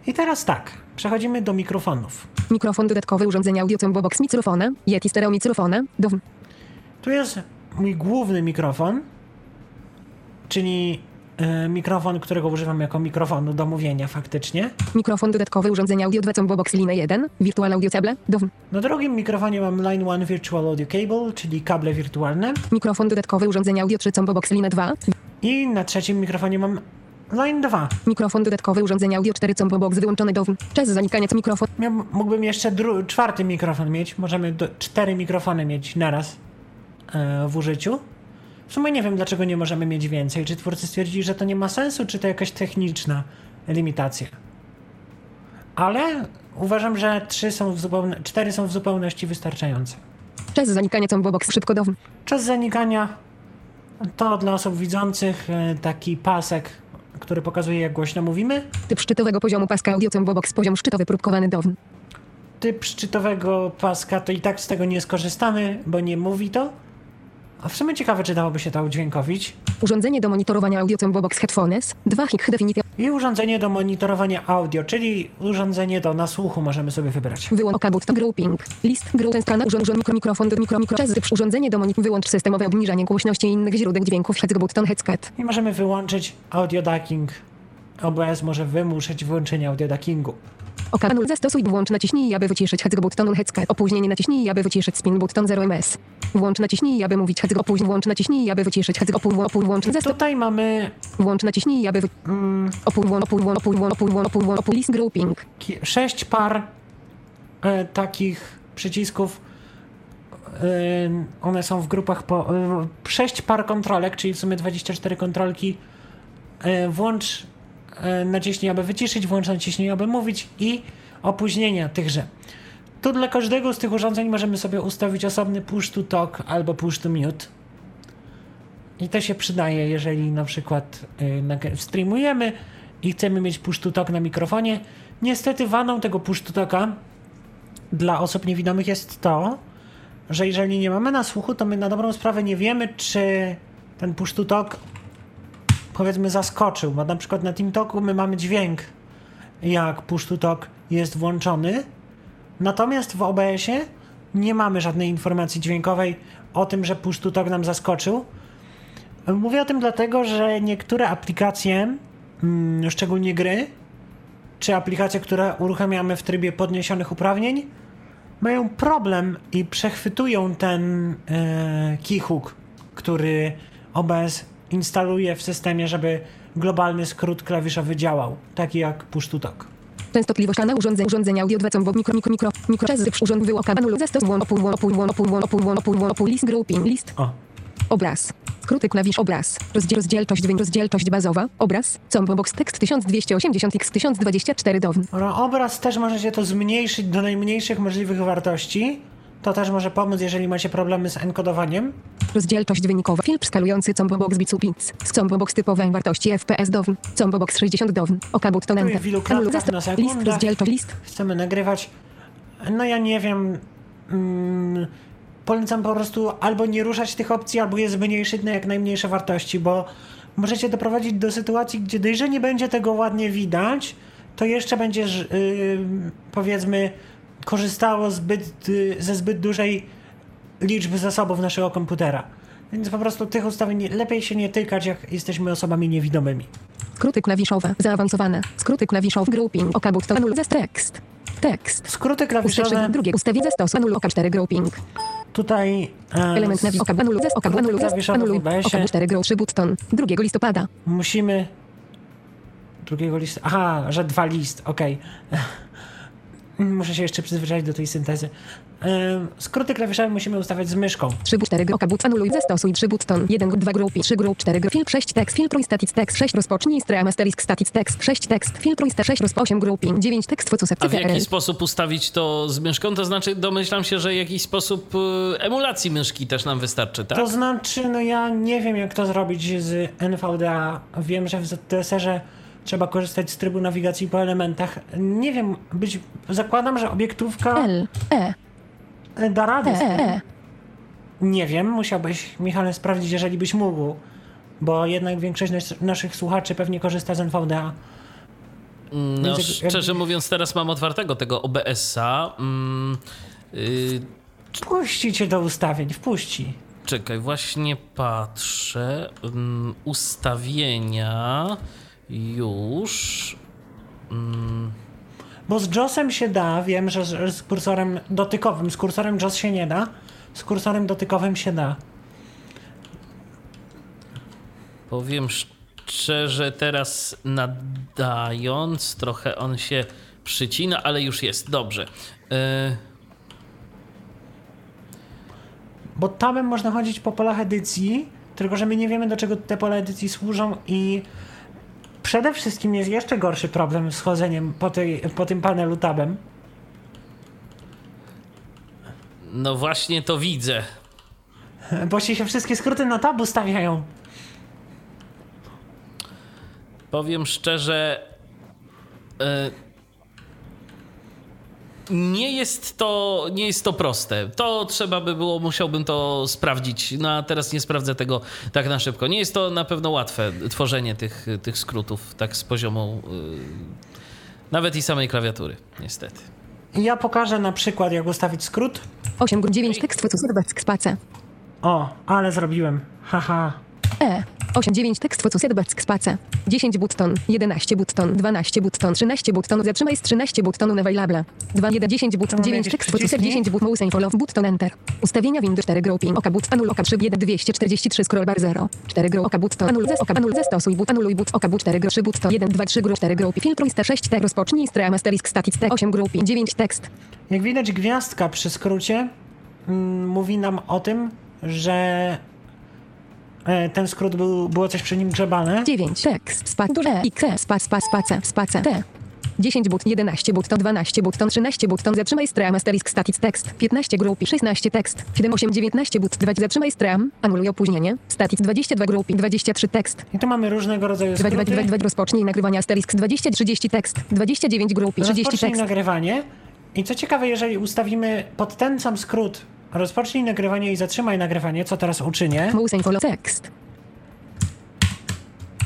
I teraz tak, przechodzimy do mikrofonów. Mikrofon dodatkowy, urządzenie audio combo box microfona, Yeti stereo microfona, DOWN. Tu jest mój główny mikrofon, czyli y, mikrofon, którego używam jako mikrofonu do mówienia faktycznie. Mikrofon dodatkowy, urządzenie audio 2, combo box linę 1, Virtual Audio Cable, DOWN. Na drugim mikrofonie mam Line 1 Virtual Audio Cable, czyli kable wirtualne. Mikrofon dodatkowy, urządzenie audio 3, combo box linę 2, I na trzecim mikrofonie mam Line 2. mikrofon dodatkowy, urządzenie audio 4, combo box wyłączone, DOWN. Czas zanikania, mikrofon, Ja mógłbym jeszcze czwarty mikrofon mieć. Możemy do- cztery mikrofony mieć naraz e, w użyciu. W sumie nie wiem, dlaczego nie możemy mieć więcej. Czy twórcy stwierdzili, że to nie ma sensu, czy to jakaś techniczna limitacja. Ale uważam, że trzy są w zupełne- cztery są w zupełności wystarczające. czas zanikania, combo box szybko, DOWN. Czas zanikania to dla osób widzących e, taki pasek, który pokazuje, jak głośno mówimy. Typ szczytowego poziomu paska audio combo box, poziom szczytowy próbkowany, DOWN. typ szczytowego paska, to i tak z tego nie skorzystamy, bo nie mówi to. A w sumie ciekawe, czy dałoby się to udźwiękowić. Urządzenie do monitorowania audio box headphones, 2 hik definicja, I urządzenie do monitorowania audio, czyli urządzenie do nasłuchu możemy sobie wybrać. wyłącz oka, but, grouping, list, group, skana, urząd, urząd, mikro, mikrofon, do mikro, mikro, czas, urządzenie do monitorowania, wyłącz systemowe obniżanie głośności i innych źródeł dźwięków, head, button, headset. I możemy wyłączyć audio ducking. OBS może wymuszać wyłączenie audio duckingu. OK, anul, zastosuj, włącz, naciśnij, aby wyciszyć hec button hecka, opóźnienie, naciśnij, aby wyciszyć spin button 0 ms. Włącz, naciśnij, aby mówić hec, opóźnienie, włącz, naciśnij, aby wyciszyć hec, opół, opół, włącz, zastosuj, Tutaj mamy włącz, naciśnij, aby wy... Opół, włącz, opół, włącz, opół, włącz, opół, list grouping. sześć par e, takich przycisków. E, one są w grupach po. E, sześć par kontrolek, czyli w sumie 24 kontrolki. E, włącz naciśnij, aby wyciszyć, włącz naciśnij, aby mówić i opóźnienia tychże. Tu dla każdego z tych urządzeń możemy sobie ustawić osobny push to talk albo push to mute. I to się przydaje, jeżeli na przykład y, nag- streamujemy i chcemy mieć push to talk na mikrofonie. Niestety wadą tego push to talka dla osób niewidomych jest to, że jeżeli nie mamy na słuchu, to my na dobrą sprawę nie wiemy, czy ten push to talk powiedzmy zaskoczył, bo na przykład na TeamTalku my mamy dźwięk jak push to talk jest włączony, natomiast w OBS-ie nie mamy żadnej informacji dźwiękowej o tym, że push to talk nam zaskoczył. Mówię o tym dlatego, że niektóre aplikacje, mm, szczególnie gry, czy aplikacje, które uruchamiamy w trybie podniesionych uprawnień, mają problem i przechwytują ten e, keyhook, który OBS instaluje w systemie, żeby globalny skrót klawiszowy działał, taki jak push to talk. Częstotliwość kanału urządzeń, urządzenia audio 2 combo mikro, mikro, mikro, mikro, czas urząd wyłoka, anul, zastosuj, włącz, opół, włącz, opół, włącz, opół, włącz, opół, włącz, opół, włącz, opół, list grouping, list, O, obraz. Skróty klawisz obraz. Rozdziel, rozdzielczość dźwięk, rozdzielczość bazowa. Obraz. Combo box tekst 1280 x 1024 down. Obraz też możecie to zmniejszyć do najmniejszych możliwych wartości. To też może pomóc, jeżeli macie problemy z enkodowaniem. Rozdzielczość wynikowa. Filtr skalujący combo box bicu bits. Z combo box typowej wartości FPS down. Combo box 60 down. OK button Tu enter. w ilu Anul, klatkach zasto- na List, rozdzielczość, list. Chcemy nagrywać. No ja nie wiem. Mm, polecam po prostu albo nie ruszać tych opcji, albo je zmniejszyć na jak najmniejsze wartości, bo możecie doprowadzić do sytuacji, gdzie dość, że nie będzie tego ładnie widać, to jeszcze będzie, ż- yy, powiedzmy, korzystało zbyt, yy, ze zbyt dużej liczby zasobów naszego komputera. Więc po prostu tych ustawień lepiej się nie tykać, jak jesteśmy osobami niewidomymi. Skróty klawiszowe. Zaawansowane. Skróty klawiszowe. Grouping. OK button. Anul, tekst. Tekst. Skróty Ustawienie klawiszowe drugie. Ustawię zastosuj. Anul OK 4 grouping. tutaj e, Element nawi. OK anul, zas, OK anul, zas, klawiszowe w anuluj. OBS-ie. OK 4 grow 3 button. 2 listopada. musimy drugiego listu. Aha, że dwa list, okej. Muszę się jeszcze przyzwyczaić do tej syntezy. Skróty klawiszowe musimy ustawiać z myszką. 3 but 4 OK but anuluj zastosuj 3 button 1 2 grupy 3 grup 4 grup filtr 6 tekst filtruj static tekst 6 rozpocznij stra asterisk static tekst 6 tekst filtruj sta 6 roz 8 grouping 9 tekst focusep A w jaki CTRL sposób ustawić to z myszką? To znaczy, domyślam się, że jakiś sposób y, emulacji myszki też nam wystarczy, tak? To znaczy, no ja nie wiem jak to zrobić z NVDA. Wiem, że w ZTSR-ze trzeba korzystać z trybu nawigacji po elementach. Nie wiem, być, zakładam, że obiektówka L E e, da radę. E. E Nie wiem, musiałbyś, Michale, sprawdzić, jeżeli byś mógł. Bo jednak większość nas, naszych słuchaczy pewnie korzysta z NVDA. No, Więc jak- szczerze mówiąc, teraz mam otwartego tego OBS-a. Mm, y, Wpuści cię do ustawień, wpuści. czekaj, właśnie patrzę. Mm, ustawienia już. Bo z JOSem się da, wiem, że z, z kursorem dotykowym, z kursorem JOS się nie da, z kursorem dotykowym się da. Powiem szczerze, teraz nadając, trochę on się przycina, ale już jest. Dobrze. Y, Bo tabem można chodzić po polach edycji, tylko że my nie wiemy, do czego te pola edycji służą i przede wszystkim jest jeszcze gorszy problem z chodzeniem po, tej, po tym panelu tabem. no właśnie to widzę. Bo się wszystkie skróty na tab ustawiają. Powiem szczerze. Nie jest, to, nie jest to proste. To trzeba by było, musiałbym to sprawdzić. No a teraz nie sprawdzę tego tak na szybko. Nie jest to na pewno łatwe tworzenie tych, tych skrótów tak z poziomu y, nawet i samej klawiatury, niestety. Ja pokażę na przykład, jak ustawić skrót. 8 9 tekst space O, ale zrobiłem. Haha. E 8, 9 tekst focuset back space. 10 button, 11 button, 12 button, 13 button, zatrzymaj z 13 buttonu available. 2, 1, 10 button, mamy 9 jakieś tekst przyciski? 10 but mouse follow button enter. Ustawienia windy 4 grouping, oka but, anul oka 3, 1, 243 scroll bar 0. 4 grow, oka button, anul zes, oka, anul zastosuj but, anuluj but, oka but 4 gro, 3 button, 1, 2, 3 gro, 4 groupy, filtruj st 6 te, rozpocznij stream asterisk static t 8 grouping, 9 tekst. Jak widać, gwiazdka przy skrócie mm, mówi nam o tym, że ten skrót był, było coś przy nim grzebane. 9 tekst, spa, duże e, x, spa, spa, space, space, t. 10 but, 11 button, 12 button, 13 button, zatrzymaj stream, asterisk static tekst, 15 grupi, 16 tekst, 7, 8, 19 but, 2, zatrzymaj stream, anuluj opóźnienie, static 22 grupi, 23 tekst, I tu mamy różnego rodzaju 2, 2, skróty. 2, 2, rozpocznij nagrywanie, asterisk 20, 30 tekst, 29 grupi, 30 Rozpocznij tekst, nagrywanie. I co ciekawe, jeżeli ustawimy pod ten sam skrót rozpocznij nagrywanie i zatrzymaj nagrywanie, co teraz uczynię, mouse and follow tekst.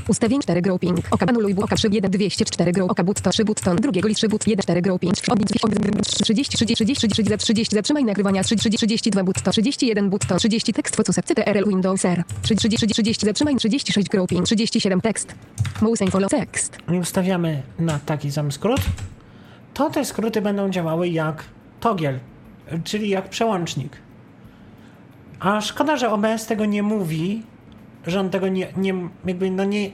Ustawień 4 grouping. Oka anuluj oka 3 1 204 grow. Oka but to 3 button. Drugiego list 3 but 1 4 grouping. Odbić 30 30 30 30 30 zatrzymaj nagrywania 30 32 but to 31 but to 30 tekst focus CTRL Windows R. 30 30 30 zatrzymaj 36 grouping 37 tekst. Mouse and follow tekst. i ustawiamy na taki sam skrót, to te skróty będą działały jak togiel, czyli jak przełącznik. A szkoda, że OBS tego nie mówi, że on tego nie, nie jakby no nie...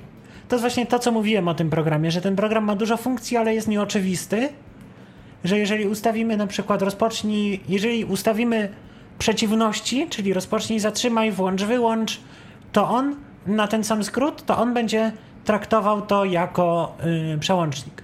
To jest właśnie to, co mówiłem o tym programie, że ten program ma dużo funkcji, ale jest nieoczywisty, że jeżeli ustawimy na przykład rozpocznij, jeżeli ustawimy przeciwności, czyli rozpocznij, zatrzymaj, włącz, wyłącz, to on na ten sam skrót, to on będzie traktował to jako yy, przełącznik.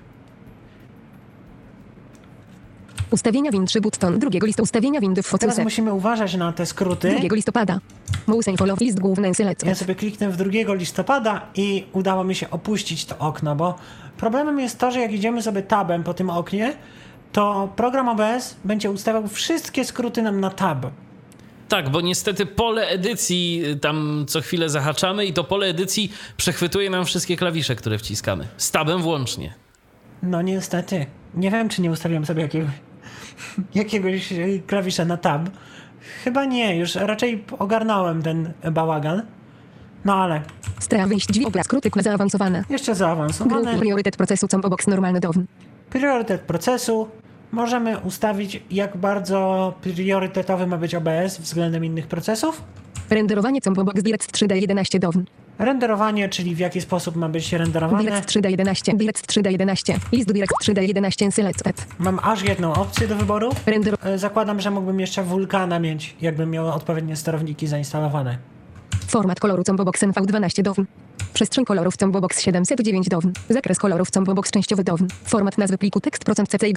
Ustawienia win 3 button. Drugiego listu ustawienia windy w Teraz musimy uważać na te skróty. 2 listopada. Mouse and follow list główny select. Ja sobie kliknę w 2 listopada i udało mi się opuścić to okno, bo problemem jest to, że jak idziemy sobie tabem po tym oknie, to program OBS będzie ustawiał wszystkie skróty nam na tab. Tak, bo niestety pole edycji y, tam co chwilę zahaczamy i to pole edycji przechwytuje nam wszystkie klawisze, które wciskamy. Z tabem włącznie. No niestety. Nie wiem, czy nie ustawiłem sobie jakiegoś, jakiegoś e, klawisza na tab. Chyba nie, już raczej ogarnąłem ten bałagan. No ale Stream wyjść drzwi obraz skróty kle zaawansowane. jeszcze zaawansowane. priorytet procesu combo box normalny down. Priorytet procesu. Możemy ustawić, jak bardzo priorytetowy ma być OBS względem innych procesów. Renderowanie combo box direct 3D 11 down. Renderowanie, czyli w jaki sposób ma być renderowane. Direct 3D 11. Direct 3D 11. List direct 3D 11 selected. Mam aż jedną opcję do wyboru. Render E, Zakładam, że mógłbym jeszcze wulkana mieć, jakbym miał odpowiednie sterowniki zainstalowane. format koloru combo box NV12 down. Przestrzeń kolorów combo box 709 down. Zakres kolorów combo box częściowy down. Format nazwy pliku tekst procent CCY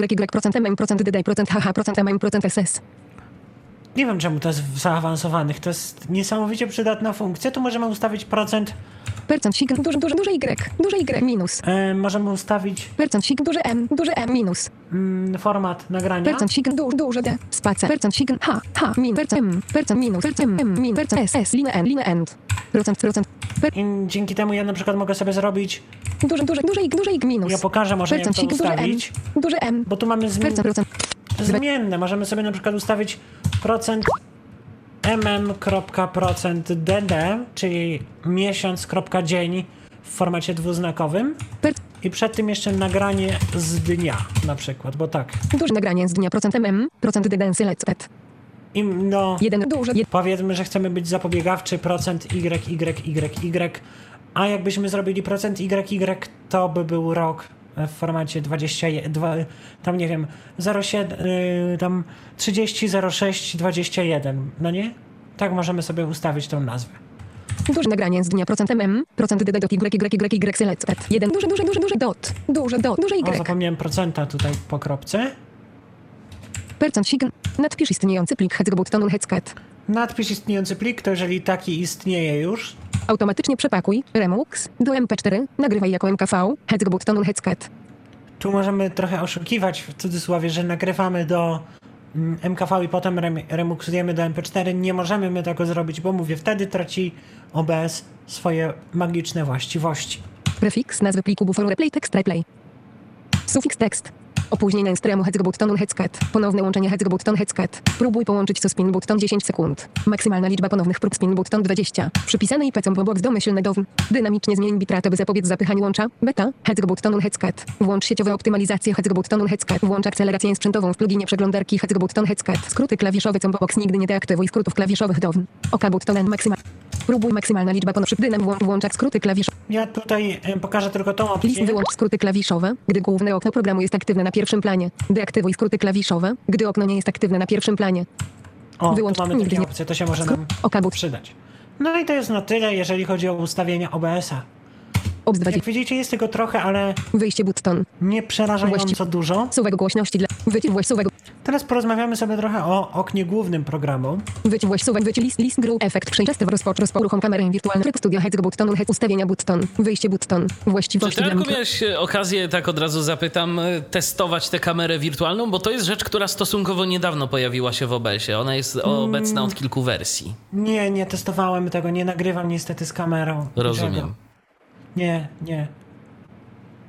Nie wiem, czemu to jest w zaawansowanych. To jest niesamowicie przydatna funkcja. Tu możemy ustawić procent, Percent sig duży duży duży Y. Duży Y minus. e, możemy ustawić Percent sig duży M. Duży M minus. mm, format nagrania. Percent sig duży duży D. Space. Percent sig H. H min. Percent M. Percent minus. Percent M min. Percent S. S. Linę N. Linę end. Procent procent. Per, I dzięki temu ja na przykład mogę sobie zrobić, duży duży duży Y. Duży Y minus. ja pokażę może jak Percent to sig duży M. ustawić, Duży M. bo tu mamy zmi- Procent procent. zmienne. Możemy sobie na przykład ustawić procent mm.procent dd, czyli miesiąc.dzień w formacie dwuznakowym i przed tym jeszcze nagranie z dnia na przykład, bo tak. duże nagranie z dnia procent MM. Procent DD selected. I no, Jeden duży. Jed, powiedzmy, że chcemy być zapobiegawczy procent y, y, y, y, a jakbyśmy zrobili procent YY, to by był rok w formacie 22, tam nie wiem, 07, yy, tam 30, 06, 21, no nie? Tak możemy sobie ustawić tą nazwę. duże nagranie z dnia procent MM. Procent DD dot Y Y Y Y selected. Jeden duży duży duży duży dot. Duży dot. Duży O, Y. zapomniałem procenta tutaj po kropce. Percent sig. Nadpisz istniejący plik Hexgobutton Hexcat. Nadpisz istniejący plik, to jeżeli taki istnieje już, Automatycznie przepakuj. Remux. Do MP4. Nagrywaj jako MKV. Hexgobutton Hexcat. tu możemy trochę oszukiwać w cudzysłowie, że nagrywamy do mm, MKV i potem rem, remuksujemy do MP4. Nie możemy my tego zrobić, bo mówię, wtedy traci OBS swoje magiczne właściwości. Prefiks nazwy pliku buforu replay text replay. Sufiks tekst. Opóźnienie streamu Heads button headset. Ponowne łączenie Heads button headset. Próbuj połączyć co spin button 10 sekund. Maksymalna liczba ponownych prób spin button 20. Przypisane IP com box domyślny down. Dynamicznie zmień bitratę by zapobiec zapychaniu łącza. Beta. Heads button headset. Włącz sieciowe optymalizację Heads button headset. Włącz akcelerację sprzętową w pluginie przeglądarki Heads button headset. Skróty klawiszowe com box nigdy nie deaktywuj skrótów klawiszowych down. OK button maksymal. Próbuj maksymalna liczba ponownych dynam włączać skróty klawiszowe. Ja tutaj em, pokażę tylko tą List opcję. wyłącz skróty klawiszowe, gdy główne okno programu jest aktywne na pierwszym planie. Deaktywuj skróty klawiszowe, gdy okno nie jest aktywne na pierwszym planie. O, wyłącz- tu mamy nigdy takie nie- opcje, to się może nam przydać. No i to jest na tyle, jeżeli chodzi o ustawienia OBS-a. Obs Jak 20. widzicie, jest tego trochę, ale Wyjście button. nie przerażająco Właści- dużo. Suwek głośności dla. Wyciąg właś suwek. Teraz porozmawiamy sobie trochę o oknie głównym programu. Wyciąg właś suwek. Wyciąg list list group. Efekt przejrzysty w rozpocz. Rozpo uruchom kamerę wirtualną. Tryb studia heads button. Head ustawienia button. Wyjście button. Czy Właściwości ty, dla Arku, mikro... miałeś okazję, tak od razu zapytam, e, testować tę kamerę wirtualną? Bo to jest rzecz, która stosunkowo niedawno pojawiła się w OBS-ie. Ona jest obecna od kilku wersji. Nie, nie testowałem tego, nie nagrywam niestety z kamerą. Rozumiem. Niczego. Nie, nie.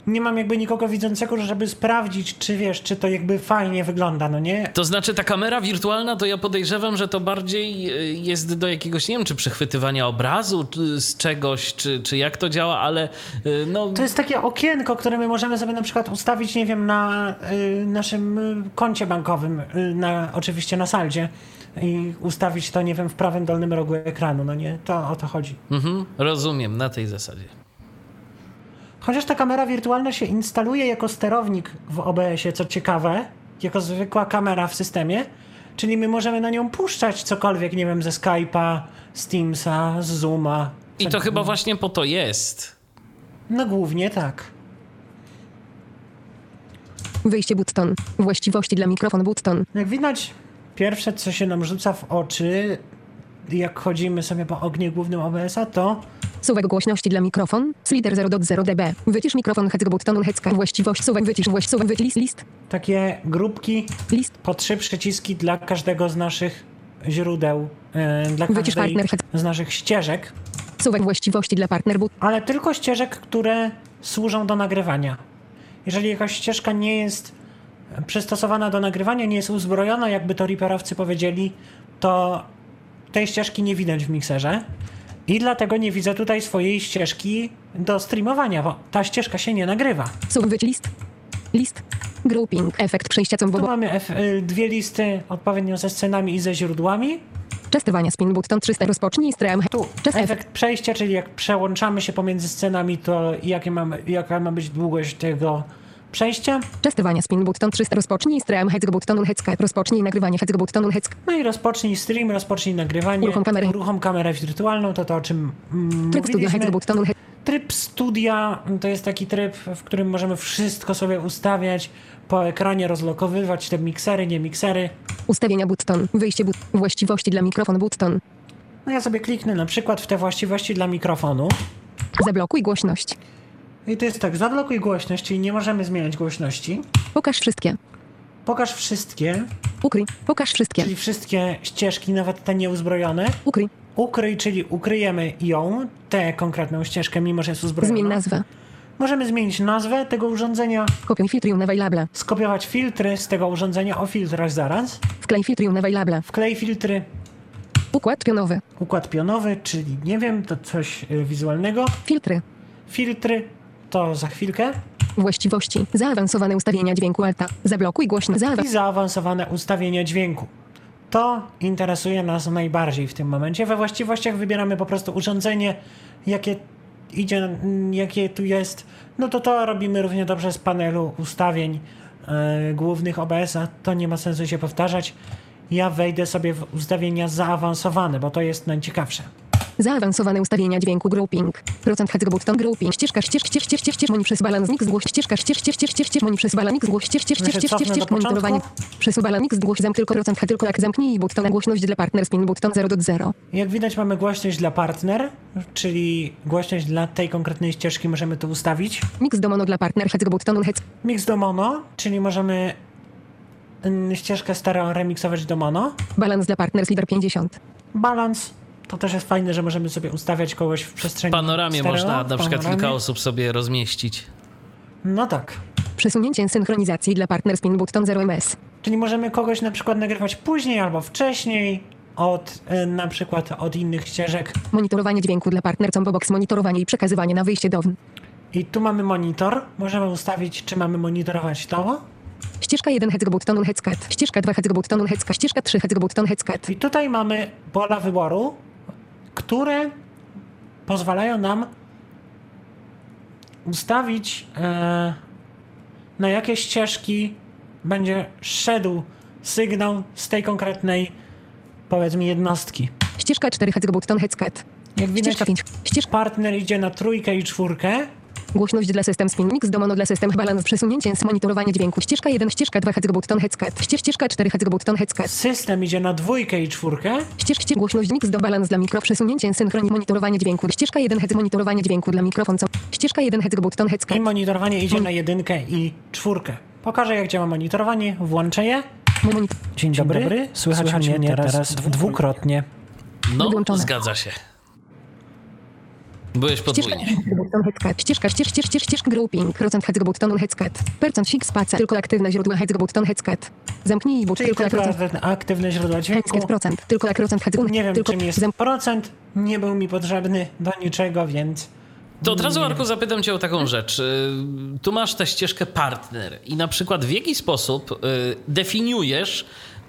Nie mam jakby nikogo widzącego, żeby sprawdzić, czy wiesz, czy to jakby fajnie wygląda, no nie? To znaczy, ta kamera wirtualna, to ja podejrzewam, że to bardziej e, jest do jakiegoś, nie wiem, czy przechwytywania obrazu czy z czegoś, czy, czy jak to działa, ale e, no... To jest takie okienko, które my możemy sobie na przykład ustawić, nie wiem, na y, naszym koncie bankowym, y, na, oczywiście na saldzie i ustawić to, nie wiem, w prawym dolnym rogu ekranu, no nie? To o to chodzi. Mhm, rozumiem, na tej zasadzie. Chociaż ta kamera wirtualna się instaluje jako sterownik w OBS-ie, co ciekawe, jako zwykła kamera w systemie, czyli my możemy na nią puszczać cokolwiek, nie wiem, ze Skype'a, z Teamsa, z Zooma. I to chyba właśnie po to jest. No głównie tak. Wyjście button. Właściwości dla mikrofon button. Jak widać, pierwsze co się nam rzuca w oczy, jak chodzimy sobie po ognie głównym OBS-a, to Suwek głośności dla mikrofon. Slider 0.0 dB. Wycisz mikrofon heads button headska. Właściwość suwek wycisz. Właś suwek wycisz list list. takie grupki List. po trzy przyciski dla każdego z naszych źródeł, e, dla Wycisz partner z naszych ścieżek, Suwek właściwości dla partner but. ale tylko ścieżek, które służą do nagrywania. Jeżeli jakaś ścieżka nie jest przystosowana do nagrywania, nie jest uzbrojona, jakby to riperowcy powiedzieli, to tej ścieżki nie widać w mikserze. I dlatego nie widzę tutaj swojej ścieżki do streamowania, bo ta ścieżka się nie nagrywa. Wycisz list. List. Grouping. Efekt przejścia Tu combo. mamy y, dwie listy odpowiednio ze scenami i ze źródłami. Czestowania spin button 300. Rozpocznij stream. Tu efekt. efekt przejścia, czyli jak przełączamy się pomiędzy scenami, to jakie mamy, jaka ma być długość tego przejścia. Czestowania spin button 300. Rozpocznij stream. Heads button headska. Rozpocznij nagrywanie heads button headska. No i rozpocznij stream, rozpocznij nagrywanie. Uruchom kamerę. Uruchom kamerę wirtualną, to to o czym mm, Tryb studia heads button head. Tryb studia to jest taki tryb, w którym możemy wszystko sobie ustawiać, po ekranie rozlokowywać te miksery, nie miksery. Ustawienia button. Wyjście but. Właściwości dla mikrofon button. No ja sobie kliknę na przykład w te właściwości dla mikrofonu. Zablokuj głośność. I to jest tak, zablokuj głośność, czyli nie możemy zmieniać głośności. Pokaż wszystkie. Pokaż wszystkie, Ukryj. Pokaż wszystkie. czyli wszystkie ścieżki, nawet te nieuzbrojone. Ukryj. Ukryj, czyli ukryjemy ją, tę konkretną ścieżkę, mimo że jest uzbrojona. Zmień nazwę. Możemy zmienić nazwę tego urządzenia, Kopiuj filtry unavailable. skopiować filtry z tego urządzenia o filtrach zaraz, Wklej filtry unavailable. wklej filtry, Układ pionowy. układ pionowy, czyli nie wiem, to coś y, wizualnego, Filtry. filtry, to za chwilkę Właściwości. Zaawansowane ustawienia dźwięku alta. Zablokuj głośno. Zaawa i zaawansowane ustawienia dźwięku. To interesuje nas najbardziej w tym momencie. We właściwościach wybieramy po prostu urządzenie, jakie idzie, jakie tu jest. No to to robimy równie dobrze z panelu ustawień e, głównych OBS-a. To nie ma sensu się powtarzać. Ja wejdę sobie w ustawienia zaawansowane, bo to jest najciekawsze. Zaawansowane ustawienia dźwięku grouping. Procent heads button grouping. Ścieżka ścież ścież ścież ścież ścież moni przez balansnik zgłoś ścieżka ścież ścież ścież ścież ścież moni przez balansnik zgłoś ścież ścież ścież Znaczy, ścież ścież ścież do monitorowanie. początku. Przesuw balansnik zgłoś zam tylko procent head tylko jak zamknij button głośność dla partner spin button 0 do 0. Jak widać mamy głośność dla partner, czyli głośność dla tej konkretnej ścieżki możemy tu ustawić. Mix do mono dla partner heads button heads. Mix do mono, czyli możemy mm, ścieżkę stereo remiksować do mono. Balans dla partner slider 50. Balans, to też jest fajne, że możemy sobie ustawiać kogoś w W przestrzeni panoramie stereo, można w na przykład panoramie. kilka osób sobie rozmieścić. No tak. przesunięcie synchronizacji dla partner spin button 0 ms. Czyli możemy kogoś na przykład nagrywać później albo wcześniej od y, na przykład od innych ścieżek. Monitorowanie dźwięku dla partner combo box, monitorowanie i przekazywanie na wyjście do WN. I tu mamy monitor. Możemy ustawić, czy mamy monitorować to. Ścieżka 1 heads button headscat. Ścieżka 2 heads button headscat. Ścieżka 3 heads button headscat. I tutaj mamy pola wyboru, które pozwalają nam ustawić e, na jakie ścieżki będzie szedł sygnał z tej konkretnej powiedzmy jednostki. Ścieżka 4 heads button headscat. Jak widać, Ścieżka 5. Ścieżka partner idzie na trójkę i czwórkę. Głośność dla system spin mix do mono dla system balans przesunięcie z monitorowanie dźwięku. Ścieżka 1, ścieżka 2 heads button headscat. Ścież, ścieżka 4 heads button headscat. System idzie na dwójkę i czwórkę. Ścież, ścież, głośność mix do balans dla mikro przesunięcie synchronii monitorowanie dźwięku. Ścieżka 1 heads monitorowanie dźwięku dla mikrofon co. Ścieżka 1 heads button headscat. I monitorowanie idzie na jedynkę i czwórkę. Pokażę jak działa monitorowanie. Włączę je. Monit- Dzień dobry. Słychać, mnie teraz, dwukrotnie. No, Wyłączone. zgadza się. Byłeś Ścieżka podwójnie. Ścieżka, ścież, ścież, ścież, ścież, grouping. Procent heads button headscat. Percent fix spaca. Tylko aktywne źródła heads button headscat. Zamknij but. Czyli Tylko procent. aktywne źródła dźwięku. Procent. Tylko procent heads Nie wiem tylko czym jest zam- procent. Nie był mi potrzebny do niczego, więc... To od razu, Arku, zapytam cię o taką rzecz. Y, Tu masz tę ścieżkę partner i na przykład w jaki sposób y, definiujesz,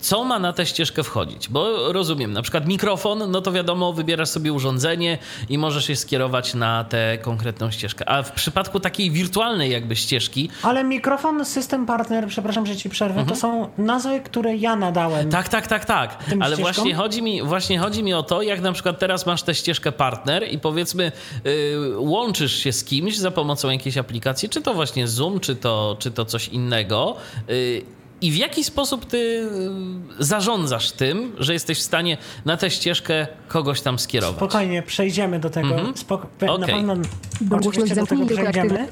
co ma na tę ścieżkę wchodzić? Bo rozumiem, na przykład mikrofon, no to wiadomo, wybierasz sobie urządzenie i możesz je skierować na tę konkretną ścieżkę. A w przypadku takiej wirtualnej jakby ścieżki, Ale mikrofon, system partner, przepraszam, że ci przerwę, to są nazwy, które ja nadałem. Mhm. Tak, tak, tak, tak. Ale właśnie chodzi, mi, właśnie chodzi mi o to, jak na przykład teraz masz tę ścieżkę partner i powiedzmy y, łączysz się z kimś za pomocą jakiejś aplikacji, czy to właśnie Zoom, czy to, czy to coś innego. Y, i w jaki sposób ty y, zarządzasz tym, że jesteś w stanie na tę ścieżkę kogoś tam skierować? Spokojnie, przejdziemy do tego. Mhm. Spoko- pe- Na pewno Głośność oczywiście do tego przejdziemy.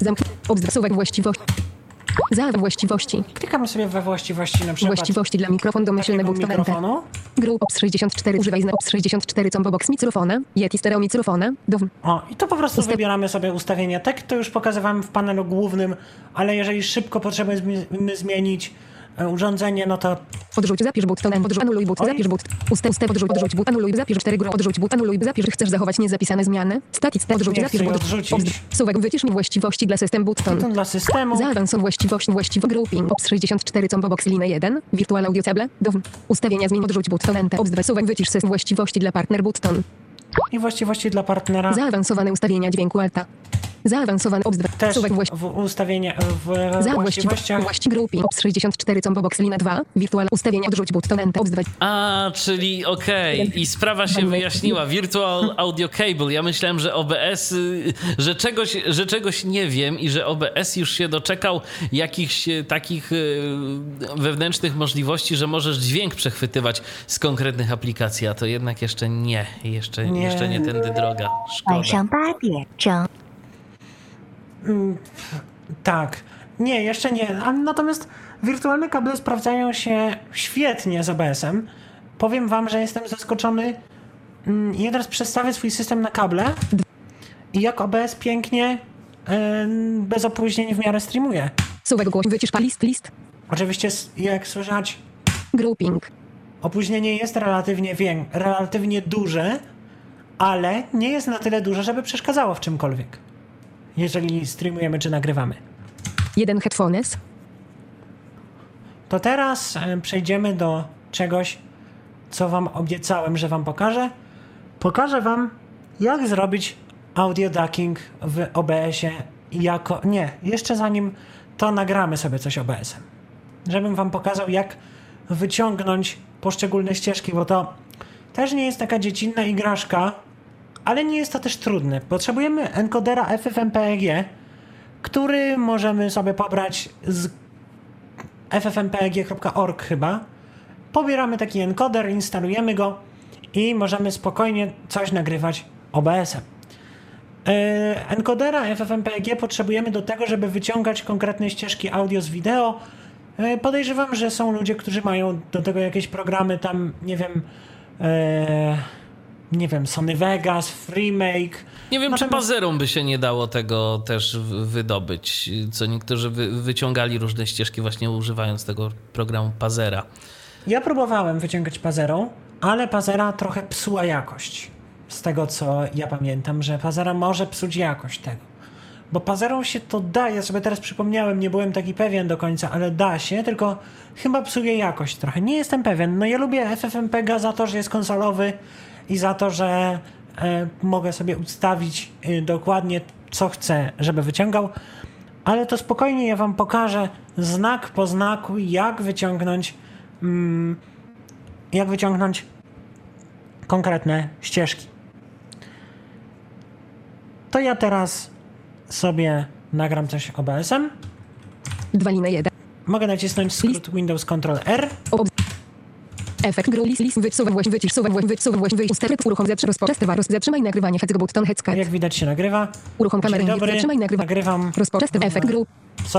właściwości. Za właściwości. Klikamy sobie we właściwości na przykład Właściwości dla mikrofon enter. mikrofonu. Group OPS 64. Używaj zna OPS 64 combo box microfona. Yeti stereo microfona. Do O, i to po prostu Ustaw- wybieramy sobie ustawienia. Tak to już pokazywałem w panelu głównym, ale jeżeli szybko potrzebujemy zmi- zmienić urządzenie, no to Odrzuć, zapisz but, tonem, odrzuć, anuluj but, Oj. zapisz but, ustęp, ustęp, odrzuć, odrzuć but, anuluj, zapisz 4 gro, odrzuć but, anuluj, zapisz, chcesz zapisane zmiany, static, odrzuć, zapisz but, odrzucić. suwek, wycisz mi właściwości dla system button. to dla systemu. Zaawansuj właściwości, właściwo grouping, OPS 64 combo box linę 1, virtual audio cable, do ustawienia zmian, odrzuć button, enter, obzdr, suwek, wycisz system właściwości dla partner button. I właściwości dla partnera. Zaawansowane ustawienia dźwięku alta. Zaawansowane obzdr, Też suwek, właści- w ustawienia, w za właściwościach. Właści grouping. OPS 64 combo box lina 2. Wirtual ustawienia odrzuć button enter. OPS 2. A, czyli okej. I sprawa się wyjaśniła. Virtual Audio Cable. Ja myślałem, że OBS, że czegoś, że czegoś nie wiem i że OBS już się doczekał jakichś y, takich y, wewnętrznych możliwości, że możesz dźwięk przechwytywać z konkretnych aplikacji, a to jednak jeszcze nie. Jeszcze Nie. jeszcze nie tędy droga. 晚 Szkoda. Mm, tak. Nie, jeszcze nie. Natomiast wirtualne kable sprawdzają się świetnie z OBS-em. Powiem wam, że jestem zaskoczony. Mm, ja teraz przestawię swój system na kable i jak OBS pięknie, e, bez opóźnień w miarę streamuje. Suwek głośny, wycisz list, list. Oczywiście, jak słyszać... Grouping. Opóźnienie jest relatywnie, wiek, relatywnie duże, ale nie jest na tyle duże, żeby przeszkadzało w czymkolwiek. Jeżeli streamujemy czy nagrywamy. Jeden headphones. To teraz e, przejdziemy do czegoś, co Wam obiecałem, że Wam pokażę. Pokażę Wam, jak zrobić audio ducking w OBS-ie jako... Nie, jeszcze zanim to nagramy sobie coś OBS-em. Żebym Wam pokazał, jak wyciągnąć poszczególne ścieżki, bo to też nie jest taka dziecinna igraszka, ale nie jest to też trudne. Potrzebujemy enkodera FFmpeg, który możemy sobie pobrać z ffmpeg.org chyba. Pobieramy taki encoder, instalujemy go i możemy spokojnie coś nagrywać OBS-em. Encodera FFmpeg potrzebujemy do tego, żeby wyciągać konkretne ścieżki audio z wideo. Yy, Podejrzewam, że są ludzie, którzy mają do tego jakieś programy tam, nie wiem, yy, nie wiem, Sony Vegas, Freemake. Nie wiem, czy Natomiast- pazerą by się nie dało tego też wydobyć, co niektórzy wy, wyciągali różne ścieżki właśnie używając tego programu pazera. Ja próbowałem wyciągać pazerą, ale pazera trochę psuła jakość. Z tego co ja pamiętam, że pazera może psuć jakość tego. Bo pazerą się to da, ja sobie teraz przypomniałem, nie byłem taki pewien do końca, ale da się, tylko chyba psuje jakość trochę. Nie jestem pewien. No ja lubię FFmpega za to, że jest konsolowy i za to, że e, mogę sobie ustawić e, dokładnie co chcę, żeby wyciągał. Ale to spokojnie ja wam pokażę znak po znaku, jak wyciągnąć mm, jak wyciągnąć konkretne ścieżki. To ja teraz sobie nagram coś OBS-em. 2 lina 1. Mogę nacisnąć skrót Windows Ctrl R. Ob... Efekt gru list list wysuwam właśnie wycisz suwam właśnie wysuwam właśnie wyjść sterek uruchom zatrzyj rozpoczęty tewarus zatrzymaj nagrywanie head button headset Jak widać się nagrywa. uruchom kamerę dobry. zatrzymaj nagrywanie Nagrywam rozpoczęty efekt gru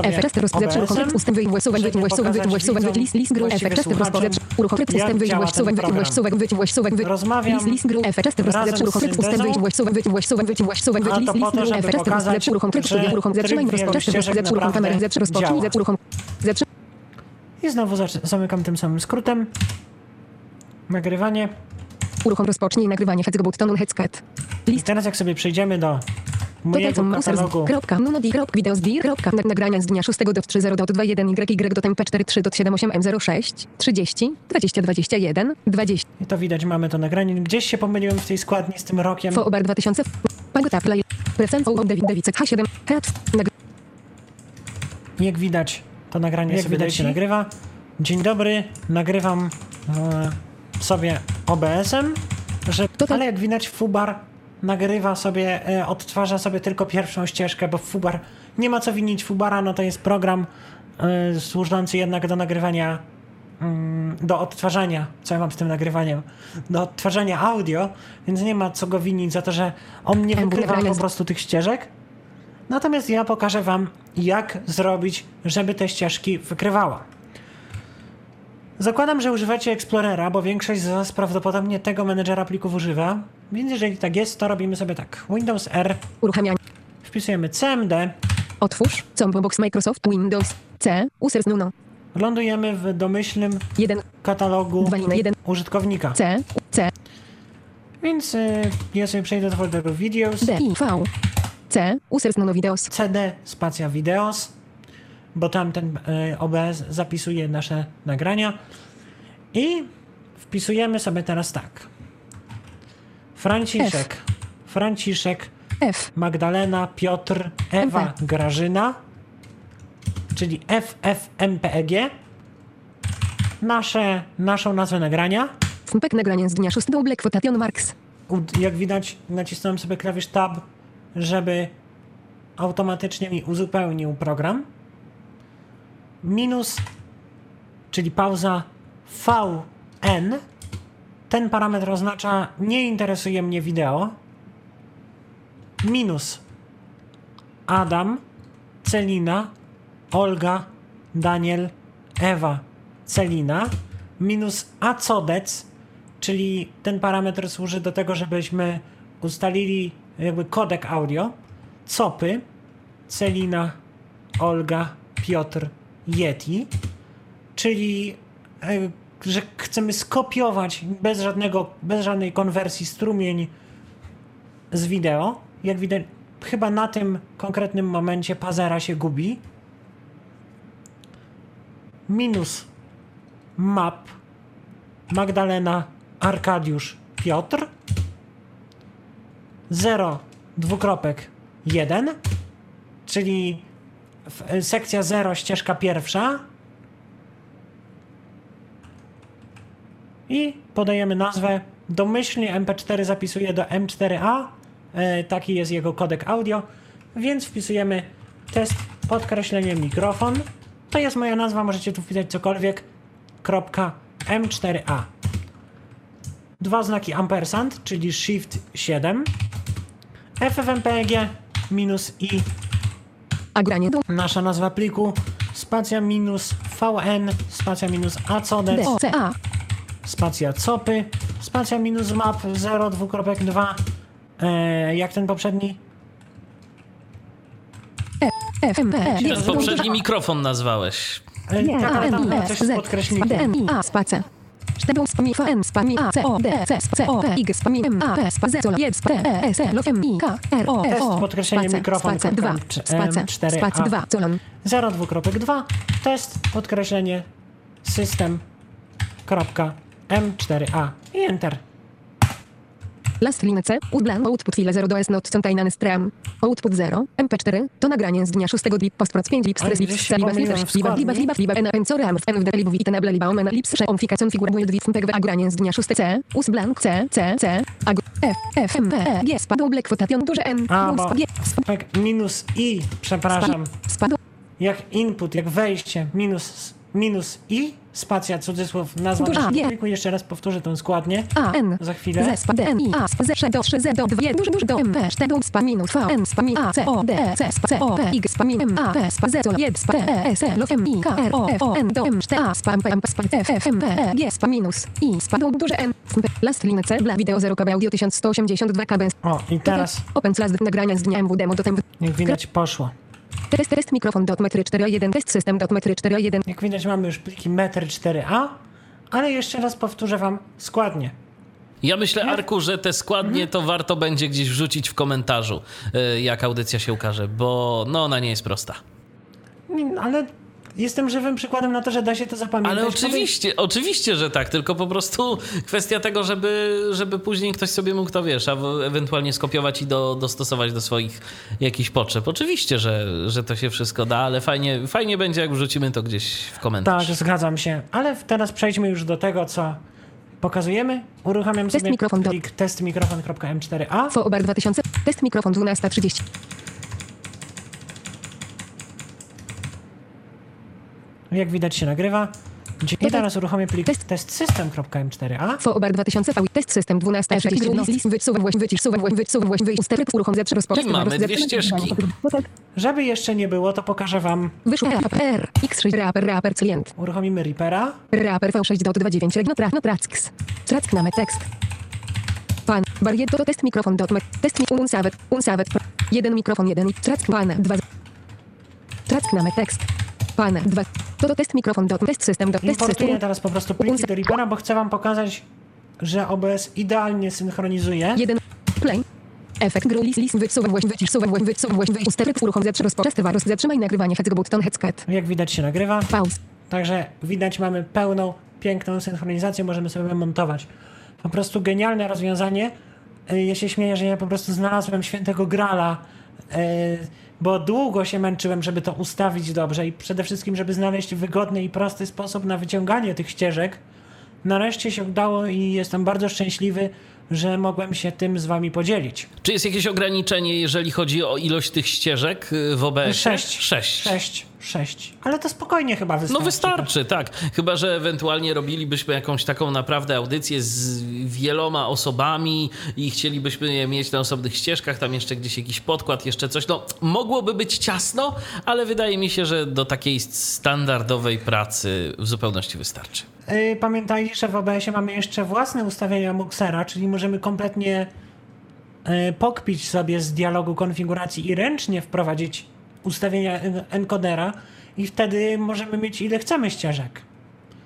efekt test rozpoczęty OBS-em. uruchom tryb ustęp wyjść właściwy wyjść właściwy wyjść właściwy wyjść list list gru efekt test rozpoczęty uruchom tryb ustęp wyjść ten wyjść właściwy wyjść właściwy wyjść list list gru efekt test z uruchom tryb ustęp wyjść właściwy wyjść właściwy wyjść wyjść list list gru efekt test rozpoczęty uruchom tryb uruchom zatrzymaj tryb ścieżek zatrzyj uruchom kamerę działa. zatrzyj uruchom zatrzymaj I znowu zamykam tym samym skrótem. Nagrywanie. uruchom rozpocznij nagrywanie head buttonu headset I teraz jak sobie przejdziemy do mojego katalogu Kropka, nunodi, kropka, wideo zbir, kropka, na- nagrania z dnia 6 do 30 do 21 y, y do temp 43 do 78 m06, 30, 20, 21, 20, I to widać, mamy to nagranie. Gdzieś się pomyliłem w tej składni z tym rokiem. foobar 2000, pagota play, present, o, David, David, H7, cat, nag, Jak widać, to nagranie Jak sobie widać się nagrywa. Dzień dobry, nagrywam e, sobie OBS-em, że, tak. ale jak widać Fubar nagrywa sobie, e, odtwarza sobie tylko pierwszą ścieżkę, bo Fubar, nie ma co winić Fubara, no to jest program e, służący jednak do nagrywania, mm, do odtwarzania, co ja mam z tym nagrywaniem, do odtwarzania audio, więc nie ma co go winić za to, że on nie wykrywa po prostu tych ścieżek, Natomiast ja pokażę Wam, jak zrobić, żeby te ścieżki wykrywała. Zakładam, że używacie Explorera, bo większość z Was prawdopodobnie tego menedżera plików używa. Więc jeżeli tak jest, to robimy sobie tak. Windows R, uruchamianie, wpisujemy CMD, otwórz, combo box Microsoft, Windows, C, users nuno, lądujemy w domyślnym 1, katalogu 2 lina 1, użytkownika. C, C, Więc y, ja sobie przejdę do folderu Videos, D, I, V, C, users nuno videos, CD, spacja Videos, bo tam ten y, OBS zapisuje nasze nagrania. I wpisujemy sobie teraz tak. Franciszek, Franciszek, F, Magdalena, Piotr, Ewa, Grażyna, czyli FFmpeg. Nasze, naszą nazwę nagrania. FMPEG nagranie z dnia 6 do Black Quotation Marks, Jak widać, nacisnąłem sobie klawisz Tab, żeby automatycznie mi uzupełnił program. Minus, czyli pauza VN. Ten parametr oznacza nie interesuje mnie wideo. Minus Adam, Celina, Olga, Daniel, Ewa, Celina. Minus Acodec, czyli ten parametr służy do tego, żebyśmy ustalili jakby kodek audio. Copy, Celina, Olga, Piotr, Yeti, czyli e, że chcemy skopiować bez, żadnego, bez żadnej konwersji strumień z wideo. Jak widać, chyba na tym konkretnym momencie Pazera się gubi. Minus map Magdalena, Arkadiusz, Piotr. 0, dwukropek 1, czyli sekcja 0, ścieżka pierwsza. I podajemy nazwę. Domyślnie MP4 zapisuje do M4A. E, taki jest jego kodek audio. Więc wpisujemy test podkreślenie mikrofon. To jest moja nazwa, możecie tu wpisać cokolwiek. Kropka M4A. Dwa znaki ampersand, czyli Shift 7. FFmpeg minus i a granie do nasza nazwa pliku spacja minus VN spacja minus acodec D, O, C, A, spacja copy spacja minus map 0 dwukropek 2 e, jak ten poprzedni? E, Ten poprzedni mikrofon nazwałeś. E, Nie, tak, ale A, tam coś z Z, podkreślnikiem. D, Sztebą spami, F, N, spami, A, C, O, D, C, C, O, P, Y, spami, M, A, P, spa, Z, L, J, P, E, S, L, M, I, K, R, O, Test O, podkreślenie mikrofon, space, 2, kropka, space, M, 4A. space, 2, colon. 0 dwukropek 2 test podkreślenie system kropka M4A i enter. Last line C, udlan, output file 0 do S not contained stream. Output 0, MP4, to nagranie z dnia 6 lip, postproc 5 lips, Ale stres lips, gdzieś się saliba, pomyliłem slitrash, w liba, liba, liba, liba, ena, en, core, amr, en, wde, libu, itenable, liba, omena, lips, sze, onfika, configure, build, with, mpeg, nagranie z dnia 6 C, us blank C, C, C, ag, F, F, M, E, G, spadł, black, quotation, duże N, A, bo tak, minus i, przepraszam, spadł, jak input, jak wejście, minus, minus i, spacja, cudzysłów, nazwa Duża, myślniku. Jeszcze raz powtórzę tą składnię. A, N, Za chwilę. Z, spa, D, N, I, A, spa, Z, do 3, Z, do 2, duży, duży, do M, P, 4, spa, minus, V, N, spa, mi, A, C, O, D, E, C, spa, C, O, P, Y, spa, mi, M, A, P, spa, Z, L, 1, spa, T, E, S, L, M, I, K, R, O, F, O, N, do M, 4, A, spa, M, P, M, spa, F, F, M, P, E, G, spa, minus, I, spa, do duże N, last line C, dla wideo 0 KB, audio 1182 KB, O, i teraz, Open slash nagrania z dnia MW demo do temp, jak widać, poszło. Test, test, mikrofon, dot, metry 4.1, test system, dot, metry 4.1, Jak widać, mamy już pliki metr 4a, ale jeszcze raz powtórzę wam składnie. Ja myślę, Arku, że te składnie to warto będzie gdzieś wrzucić w komentarzu, y, jak audycja się ukaże, bo no ona nie jest prosta. Nie, Ale jestem żywym przykładem na to, że da się to zapamiętać. Ale oczywiście, oczywiście, że tak, tylko po prostu kwestia tego, żeby, żeby później ktoś sobie mógł to, wiesz, a ewentualnie skopiować i do, dostosować do swoich jakichś potrzeb. Oczywiście, że, że to się wszystko da, ale fajnie, fajnie będzie, jak wrzucimy to gdzieś w komentarz. Tak, zgadzam się. Ale teraz przejdźmy już do tego, co pokazujemy. Uruchamiam Test sobie mikrofon do- plik testmikrofon.m4a. fo, obar 2000, test mikrofon 12.30, Jak widać się nagrywa. I Dodaj- teraz uruchomię plik Test- testsystem.m4a. fo, obar 2000, V, test system 12.30, list, wysuwa, właśnie, wycisz, wysuwa, właśnie, wyjść, usterek, uruchom, zeprzy, rozpoczęty, I mamy dwie ścieżki. Żeby jeszcze nie było, to pokażę wam. Wyszło R, R, X6, raper, raper, klient. Uruchomimy Reapera. Raper V6 dot 29 regno trach no tracks. Track name tekst. Pan. Barier to test mikrofon dot. Test mi unsawet. Unsawet. Jeden mikrofon jeden. Track pan. Dwa. Track name tekst. Pan. Dwa. To to test mikrofon dot test system dot test Importuję system. teraz po prostu pliki do Reapera, bo chcę wam pokazać, że OBS idealnie synchronizuje. Jeden. Play. Efekt gru list list wysuwa właśnie wycisz suwa właśnie wysuwa właśnie usterek uruchom zeprzy rozpoczęty warus zatrzymaj nagrywanie head button headset. Jak widać się nagrywa. Pauz. Także widać, mamy pełną, piękną synchronizację, możemy sobie montować. Po prostu genialne rozwiązanie. Y, Ja się śmieję, że ja po prostu znalazłem świętego grala, y, bo długo się męczyłem, żeby to ustawić dobrze i przede wszystkim, żeby znaleźć wygodny i prosty sposób na wyciąganie tych ścieżek. Nareszcie się udało i jestem bardzo szczęśliwy, że mogłem się tym z wami podzielić. Czy jest jakieś ograniczenie, jeżeli chodzi o ilość tych ścieżek y, w OBS? Sześć. Sześć. Sześć, sześć. Ale to spokojnie chyba wystarczy. No wystarczy, tak. Chyba, że ewentualnie robilibyśmy jakąś taką naprawdę audycję z wieloma osobami i chcielibyśmy je mieć na osobnych ścieżkach, tam jeszcze gdzieś jakiś podkład, jeszcze coś. No, mogłoby być ciasno, ale wydaje mi się, że do takiej standardowej pracy w zupełności wystarczy. Yy, Pamiętajcie, że w OBS-ie mamy jeszcze własne ustawienia Muxera, czyli możemy kompletnie yy, pokpić sobie z dialogu konfiguracji i ręcznie wprowadzić ustawienia en- encodera i wtedy możemy mieć ile chcemy ścieżek.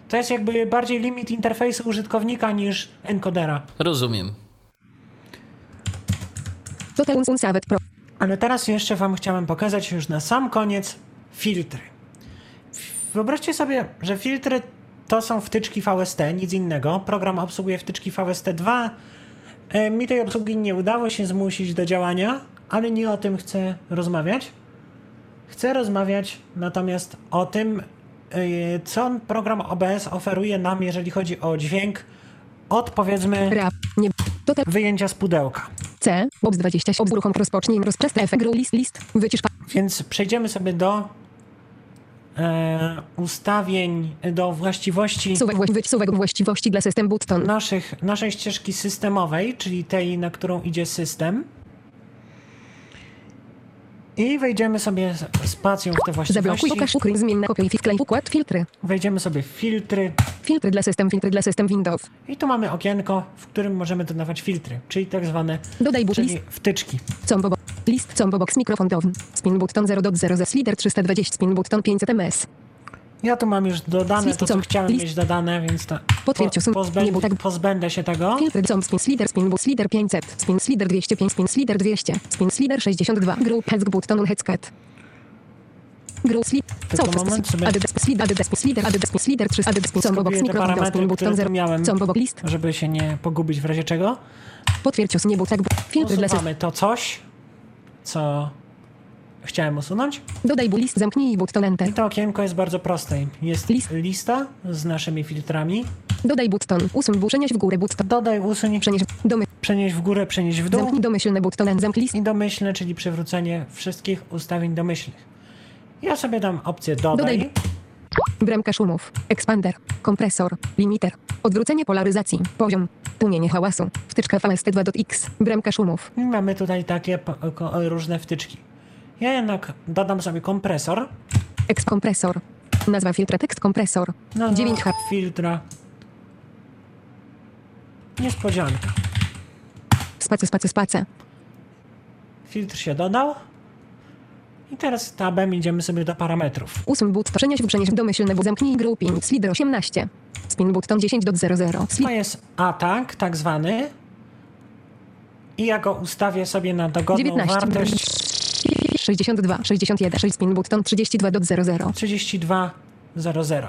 To jest jakby bardziej limit interfejsu użytkownika niż encodera. Rozumiem. Ale teraz jeszcze Wam chciałem pokazać już na sam koniec filtry. Wyobraźcie sobie, że filtry to są wtyczki VST, nic innego. Program obsługuje wtyczki VST2. E, Mi tej obsługi nie udało się zmusić do działania, ale nie o tym chcę rozmawiać. Chcę rozmawiać natomiast o tym, e, co program OBS oferuje nam, jeżeli chodzi o dźwięk od powiedzmy Rap. Nie. Wyjęcia z pudełka. C. Bobs 20. Obz uruchom rozpocznij rozprzestrzeń efekt list list. Wycisz. Więc przejdziemy sobie do e, ustawień, do właściwości Suwek suwek właściwości dla system button. naszych, naszej ścieżki systemowej, czyli tej, na którą idzie system. I wejdziemy sobie spacją w te Zablokuj, właściwości. pokaż, ukryj, zmień na kopiuj, wklej, układ, filtry. Wejdziemy sobie w filtry. Filtry dla system, filtry dla system Windows. I tu mamy okienko, w którym możemy dodawać filtry, czyli tak zwane Dodaj but czyli list, wtyczki. combo, bo- list, combo box, mikrofon down. Spin button 0.0 ze slider 320, spin button 500 ms. Ja tu mam już dodane to, co chciałem list- mieć dodane, więc to Potwierdź usun- pozbę, nie, bo tak- pozbędę się tego. Filtry, com, spin slider, spin but slider 500, spin slider 205, spin slider 200, spin slider 62, group heads button headscat. Group slid, Tylko co moment sobie- Adidas slid, Adidas slider, Adidas slider 300, Adidas combo box, Skopiuję te mikrofon down, parametry, spin które button tu miałem. 0, combo box, list, Żeby się nie pogubić w razie czego. potwierdź usun, nie but tak, filtry dla to coś, co chciałem usunąć. Dodaj list, zamknij button enter. I to okienko jest bardzo proste. Jest List. lista z naszymi filtrami. Dodaj button, usuń przenieś w górę button, Dodaj, usuń, przenieś, domy, przenieść w górę, przenieść w dół. zamknij domyślny button, zamknij list, I domyślne, czyli przywrócenie wszystkich ustawień domyślnych. Ja sobie dam opcję dodaj. Dodaj. Bramka szumów, ekspander, kompresor, limiter, odwrócenie polaryzacji, poziom, tłumienie hałasu, wtyczka VST2.x, bramka szumów, I mamy tutaj takie różne wtyczki. Ja jednak dodam sobie kompresor. ekskompresor, nazwa filtra tekst kompresor, Nazwa 9H, filtra. Niespodzianka. space, space, space, Filtr się dodał. I teraz tabem idziemy sobie do parametrów. usuń but, przenieś przenieś but, zamknij grouping, slider 18, spin button 10.00, To slid jest atak, tak zwany. I ja go ustawię sobie na dogodną 19, wartość 62, 61, 6 spin button 32.00, 3200.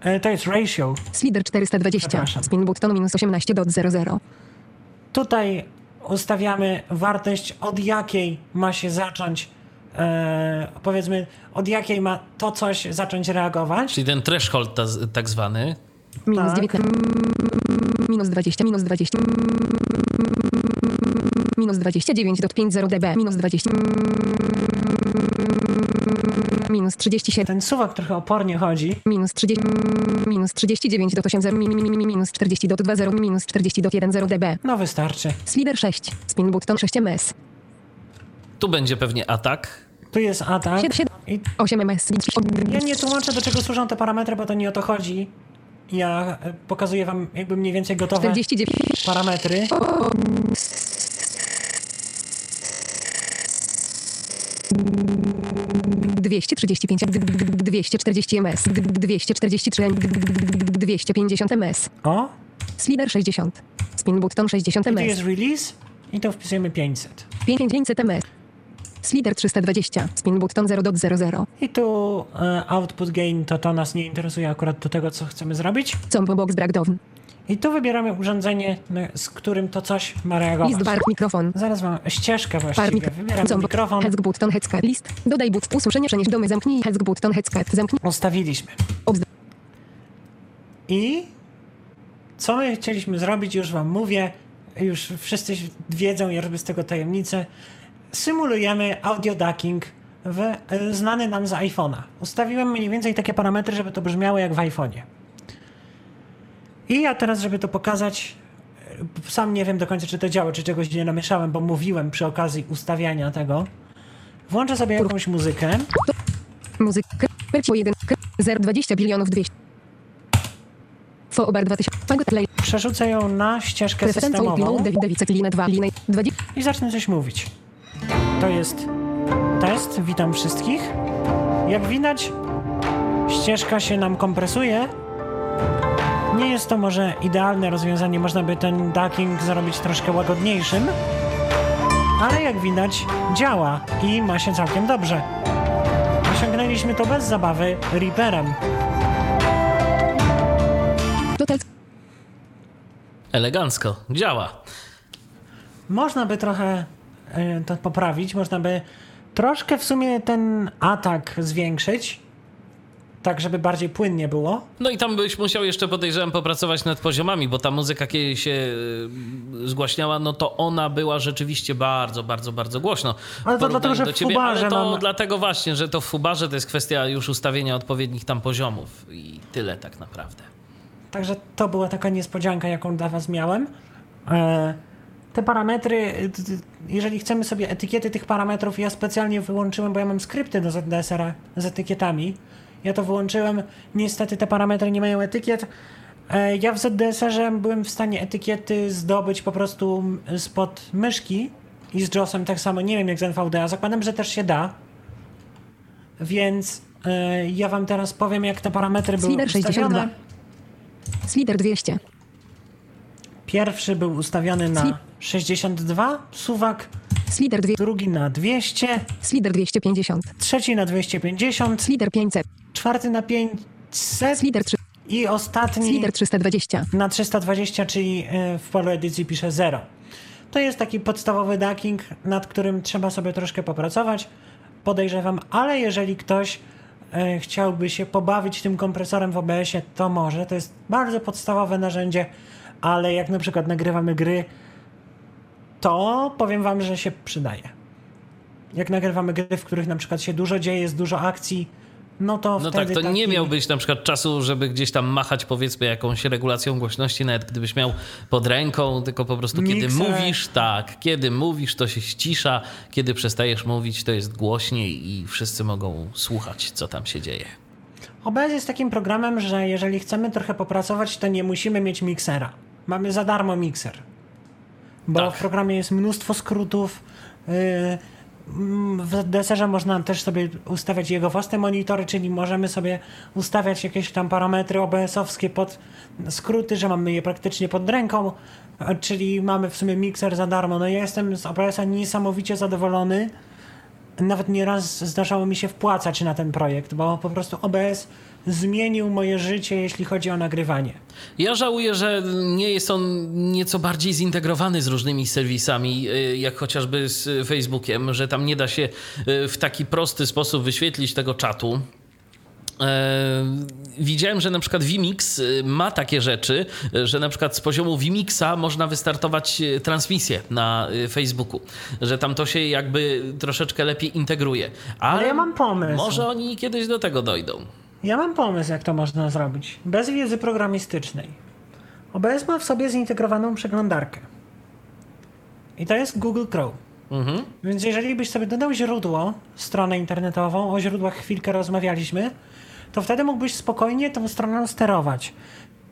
E, To jest ratio. slider 420, Przepraszam. spin button minus 18.00, Tutaj ustawiamy wartość, od jakiej ma się zacząć, e, powiedzmy, od jakiej ma to coś zacząć reagować. Czyli ten threshold ta, tak zwany. minus Tak. 19, minus 20, minus 20, minus 29 dot 50 dB, minus 20, minus 37. Ten suwak trochę opornie chodzi. Minus 30, minus 39 dot 8, minus 40 dot 20, minus 40 dot 10 dB. No wystarczy. Slider 6, spin button 6 ms. Tu będzie pewnie atak. Tu jest atak. 7, 7, 8 ms. Ja nie tłumaczę, do czego służą te parametry, bo to nie o to chodzi. Ja e, pokazuję wam jakby mniej więcej gotowe 49. parametry. O. 235 240 ms 243 250 ms. O? Slider 60. Spin button 60 ms. To jest release i to wpisujemy 500. 500 ms. Slider 320, spin button 0.00. I tu e, output gain to to nas nie interesuje akurat do tego, co chcemy zrobić. Combo box breakdown. I tu wybieramy urządzenie, z którym to coś ma reagować. list bar mikrofon, Zaraz mam ścieżkę właściwie. mikro, Wybieram combo, mikrofon. heads button headscat, list, dodaj but, usłyszenie, przenieś domy, zamknij, heads button headscat, zamknij, Ustawiliśmy. I co my chcieliśmy zrobić, już wam mówię, już wszyscy wiedzą, ja robię z tego tajemnicę. Symulujemy audio ducking w, e, znany nam z iPhone'a. Ustawiłem mniej więcej takie parametry, żeby to brzmiało jak w iPhone'ie. I ja teraz, żeby to pokazać, e, sam nie wiem do końca, czy to działa, czy czegoś nie namieszałem, bo mówiłem przy okazji ustawiania tego. Włączę sobie jakąś muzykę. muzyk, percio 1, 0,20 bilionów 200, Foobar 2000, Fagot Play, Przerzucę ją na ścieżkę systemową. upload, Dawice, linę 2, linę 20, i zacznę coś mówić. To jest test, witam wszystkich. Jak widać, ścieżka się nam kompresuje. Nie jest to może idealne rozwiązanie, można by ten ducking zrobić troszkę łagodniejszym, ale jak widać działa i ma się całkiem dobrze. Osiągnęliśmy to bez zabawy Reaperem. Total Elegancko. Działa. Można by trochę e, to poprawić, można by troszkę w sumie ten atak zwiększyć, tak żeby bardziej płynnie było. No i tam byś musiał jeszcze, podejrzewam, popracować nad poziomami, bo ta muzyka, kiedy się y, zgłaśniała, no to ona była rzeczywiście bardzo, bardzo, bardzo głośno. Ale to dlatego, że w ciebie, fubarze to mam- dlatego właśnie, że to w fubarze to jest kwestia już ustawienia odpowiednich tam poziomów i tyle tak naprawdę. Także to była taka niespodzianka, jaką dla was miałem. E, te parametry, y, jeżeli chcemy sobie etykiety tych parametrów, ja specjalnie wyłączyłem, bo ja mam skrypty do ZDSR z etykietami. Ja to wyłączyłem. Niestety te parametry nie mają etykiet. E, Ja w ZDSR-ze byłem w stanie etykiety zdobyć po prostu spod myszki i z JOS-em tak samo. Nie wiem jak z NVDA. Zakładam, że też się da. Więc e, ja wam teraz powiem, jak te parametry były Slider 62. ustawione. Slider 200. Pierwszy był ustawiony na Sli- 62 suwak, Slider 2. drugi na 200, Slider 250. trzeci na 250, Slider 500. czwarty na 500 Slider 3. i ostatni Slider 320. na 320, czyli y, w polu edycji pisze 0. To jest taki podstawowy ducking, nad którym trzeba sobie troszkę popracować, podejrzewam, ale jeżeli ktoś y, chciałby się pobawić tym kompresorem w OBS-ie, to może. To jest bardzo podstawowe narzędzie, ale jak na przykład nagrywamy gry, to powiem wam, że się przydaje. Jak nagrywamy gry, w których na przykład się dużo dzieje, jest dużo akcji, no to No tak, to nie taki- miałbyś na przykład czasu, żeby gdzieś tam machać powiedzmy jakąś regulacją głośności, nawet gdybyś miał pod ręką, tylko po prostu kiedy Mikser. mówisz, tak, kiedy mówisz to się ścisza, kiedy przestajesz mówić to jest głośniej i wszyscy mogą słuchać co tam się dzieje. OBS jest takim programem, że jeżeli chcemy trochę popracować, to nie musimy mieć miksera. Mamy za darmo mikser. Bo Tak. w programie jest mnóstwo skrótów. Yy, mm, w deserze można też sobie ustawiać jego własne monitory, czyli możemy sobie ustawiać jakieś tam parametry OBS-owskie pod skróty, że mamy je praktycznie pod ręką, czyli mamy w sumie mikser za darmo. No ja jestem z OBS-a niesamowicie zadowolony nawet nieraz zdarzało mi się wpłacać na ten projekt, bo po prostu OBS zmienił moje życie, jeśli chodzi o nagrywanie. Ja żałuję, że nie jest on nieco bardziej zintegrowany z różnymi serwisami, y, jak chociażby z Facebookiem, że tam nie da się y, w taki prosty sposób wyświetlić tego czatu. E, Widziałem, że na przykład Vimix y, ma takie rzeczy, że na przykład z poziomu Vimixa można wystartować transmisję na Facebooku, że tam to się jakby troszeczkę lepiej integruje. Ale, ja mam pomysł. Może oni kiedyś do tego dojdą. Ja mam pomysł, jak to można zrobić. Bez wiedzy programistycznej. OBS ma w sobie zintegrowaną przeglądarkę. I to jest Google Chrome. Mhm. Więc jeżeli byś sobie dodał źródło, stronę internetową, o źródłach chwilkę rozmawialiśmy, to wtedy mógłbyś spokojnie tą stroną sterować.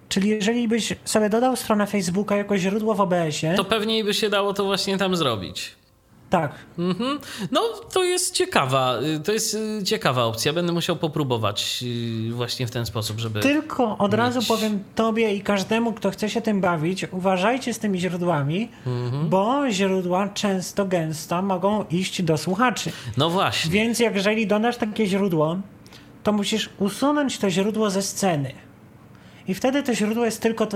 Czyli jeżeli byś sobie dodał stronę Facebooka jako źródło w OBS-ie, To pewniej by się dało to właśnie tam zrobić. Tak, Mhm. No, to jest ciekawa, y, to jest y, ciekawa opcja. Będę musiał popróbować y, właśnie w ten sposób, żeby... Tylko od razu mieć- powiem tobie i każdemu, kto chce się tym bawić, uważajcie z tymi źródłami, Mhm. bo źródła często, gęsto mogą iść do słuchaczy. No właśnie. Więc jeżeli dodasz takie źródło, to musisz usunąć to źródło ze sceny. I wtedy to źródło jest tylko,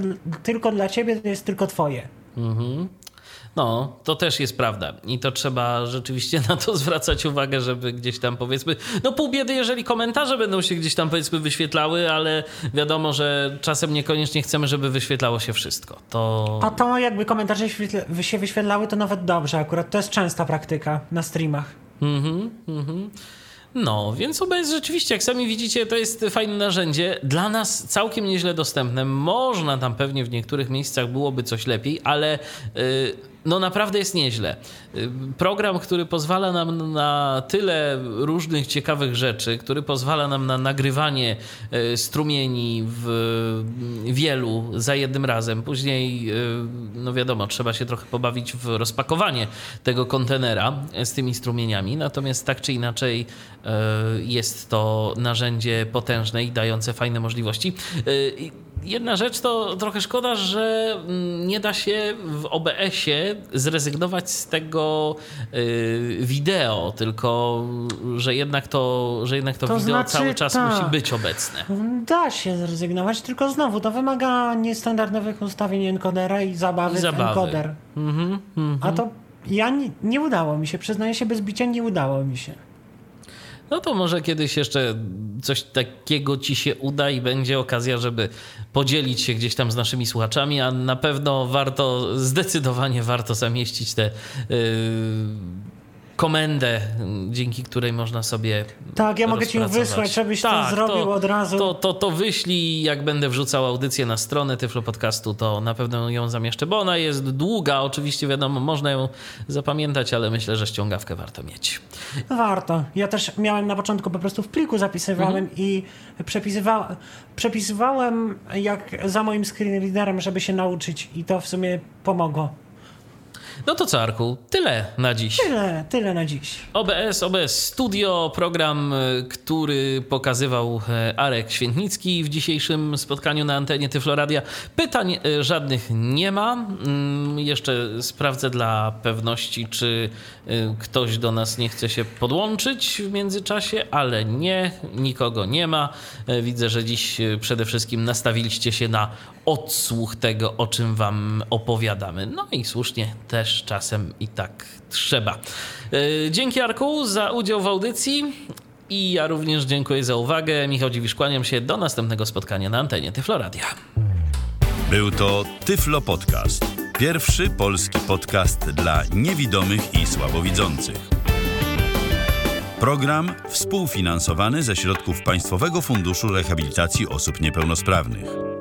tylko dla ciebie, to jest tylko twoje. No, to też jest prawda. I to trzeba rzeczywiście na to zwracać uwagę, żeby gdzieś tam powiedzmy. No, pół biedy, jeżeli komentarze będą się gdzieś tam powiedzmy wyświetlały, ale wiadomo, że czasem niekoniecznie chcemy, żeby wyświetlało się wszystko. To. A to jakby komentarze się wyświetlały, to nawet dobrze akurat. To jest częsta praktyka na streamach. Mhm, mhm. No, więc OBS rzeczywiście, jak sami widzicie, to jest fajne narzędzie. Dla nas całkiem nieźle dostępne. Można tam pewnie w niektórych miejscach byłoby coś lepiej, ale yy, no naprawdę jest nieźle. Yy, program, który pozwala nam na tyle różnych ciekawych rzeczy, który pozwala nam na nagrywanie yy, strumieni w wielu za jednym razem. Później, no wiadomo, trzeba się trochę pobawić w rozpakowanie tego kontenera z tymi strumieniami. Natomiast tak czy inaczej jest to narzędzie potężne i dające fajne możliwości. I Jedna rzecz to trochę szkoda, że mm, nie da się w OBS-ie zrezygnować z tego yy, wideo, tylko że jednak to, że jednak to, To wideo znaczy, cały czas tak. musi być obecne. Da się zrezygnować, tylko znowu to wymaga niestandardowych ustawień encodera i zabawy, I zabawy. w encoder. Mhm, mhm. A to ja nie, nie udało mi się, przyznaję się bez bicia, nie udało mi się. No to może kiedyś jeszcze coś takiego ci się uda i będzie okazja, żeby podzielić się gdzieś tam z naszymi słuchaczami, a na pewno warto, zdecydowanie warto zamieścić te yy, komendę, dzięki której można sobie. Tak, ja mogę ci wysłać, żebyś tak, to zrobił od razu. To, to, to wyślij, jak będę wrzucał audycję na stronę Tyflo Podcastu, to na pewno ją zamieszczę, bo ona jest długa, oczywiście wiadomo, można ją zapamiętać, ale myślę, że ściągawkę warto mieć. Warto. Ja też miałem na początku po prostu w pliku zapisywałem Mhm. i przepisywałem, przepisywałem jak za moim screenreaderem, żeby się nauczyć i to w sumie pomogło. No to co, Arku, tyle na dziś. Tyle, tyle na dziś. OBS, OBS Studio, program, y, który pokazywał e, Arek Świętnicki w dzisiejszym spotkaniu na antenie Tyfloradia. Pytań e, żadnych nie ma. Mm, Jeszcze sprawdzę dla pewności, czy ktoś do nas nie chce się podłączyć w międzyczasie, ale nie, nikogo nie ma. E, Widzę, że dziś e, przede wszystkim nastawiliście się na odsłuch tego, o czym wam opowiadamy. No i słusznie, też czasem i tak trzeba. E, Dzięki Arku za udział w audycji i ja również dziękuję za uwagę. Michał Dziwisz, kłaniam się do następnego spotkania na antenie Tyfloradia. Był to Tyflo Podcast. Pierwszy polski podcast dla niewidomych i słabowidzących. Program współfinansowany ze środków Państwowego Funduszu Rehabilitacji Osób Niepełnosprawnych.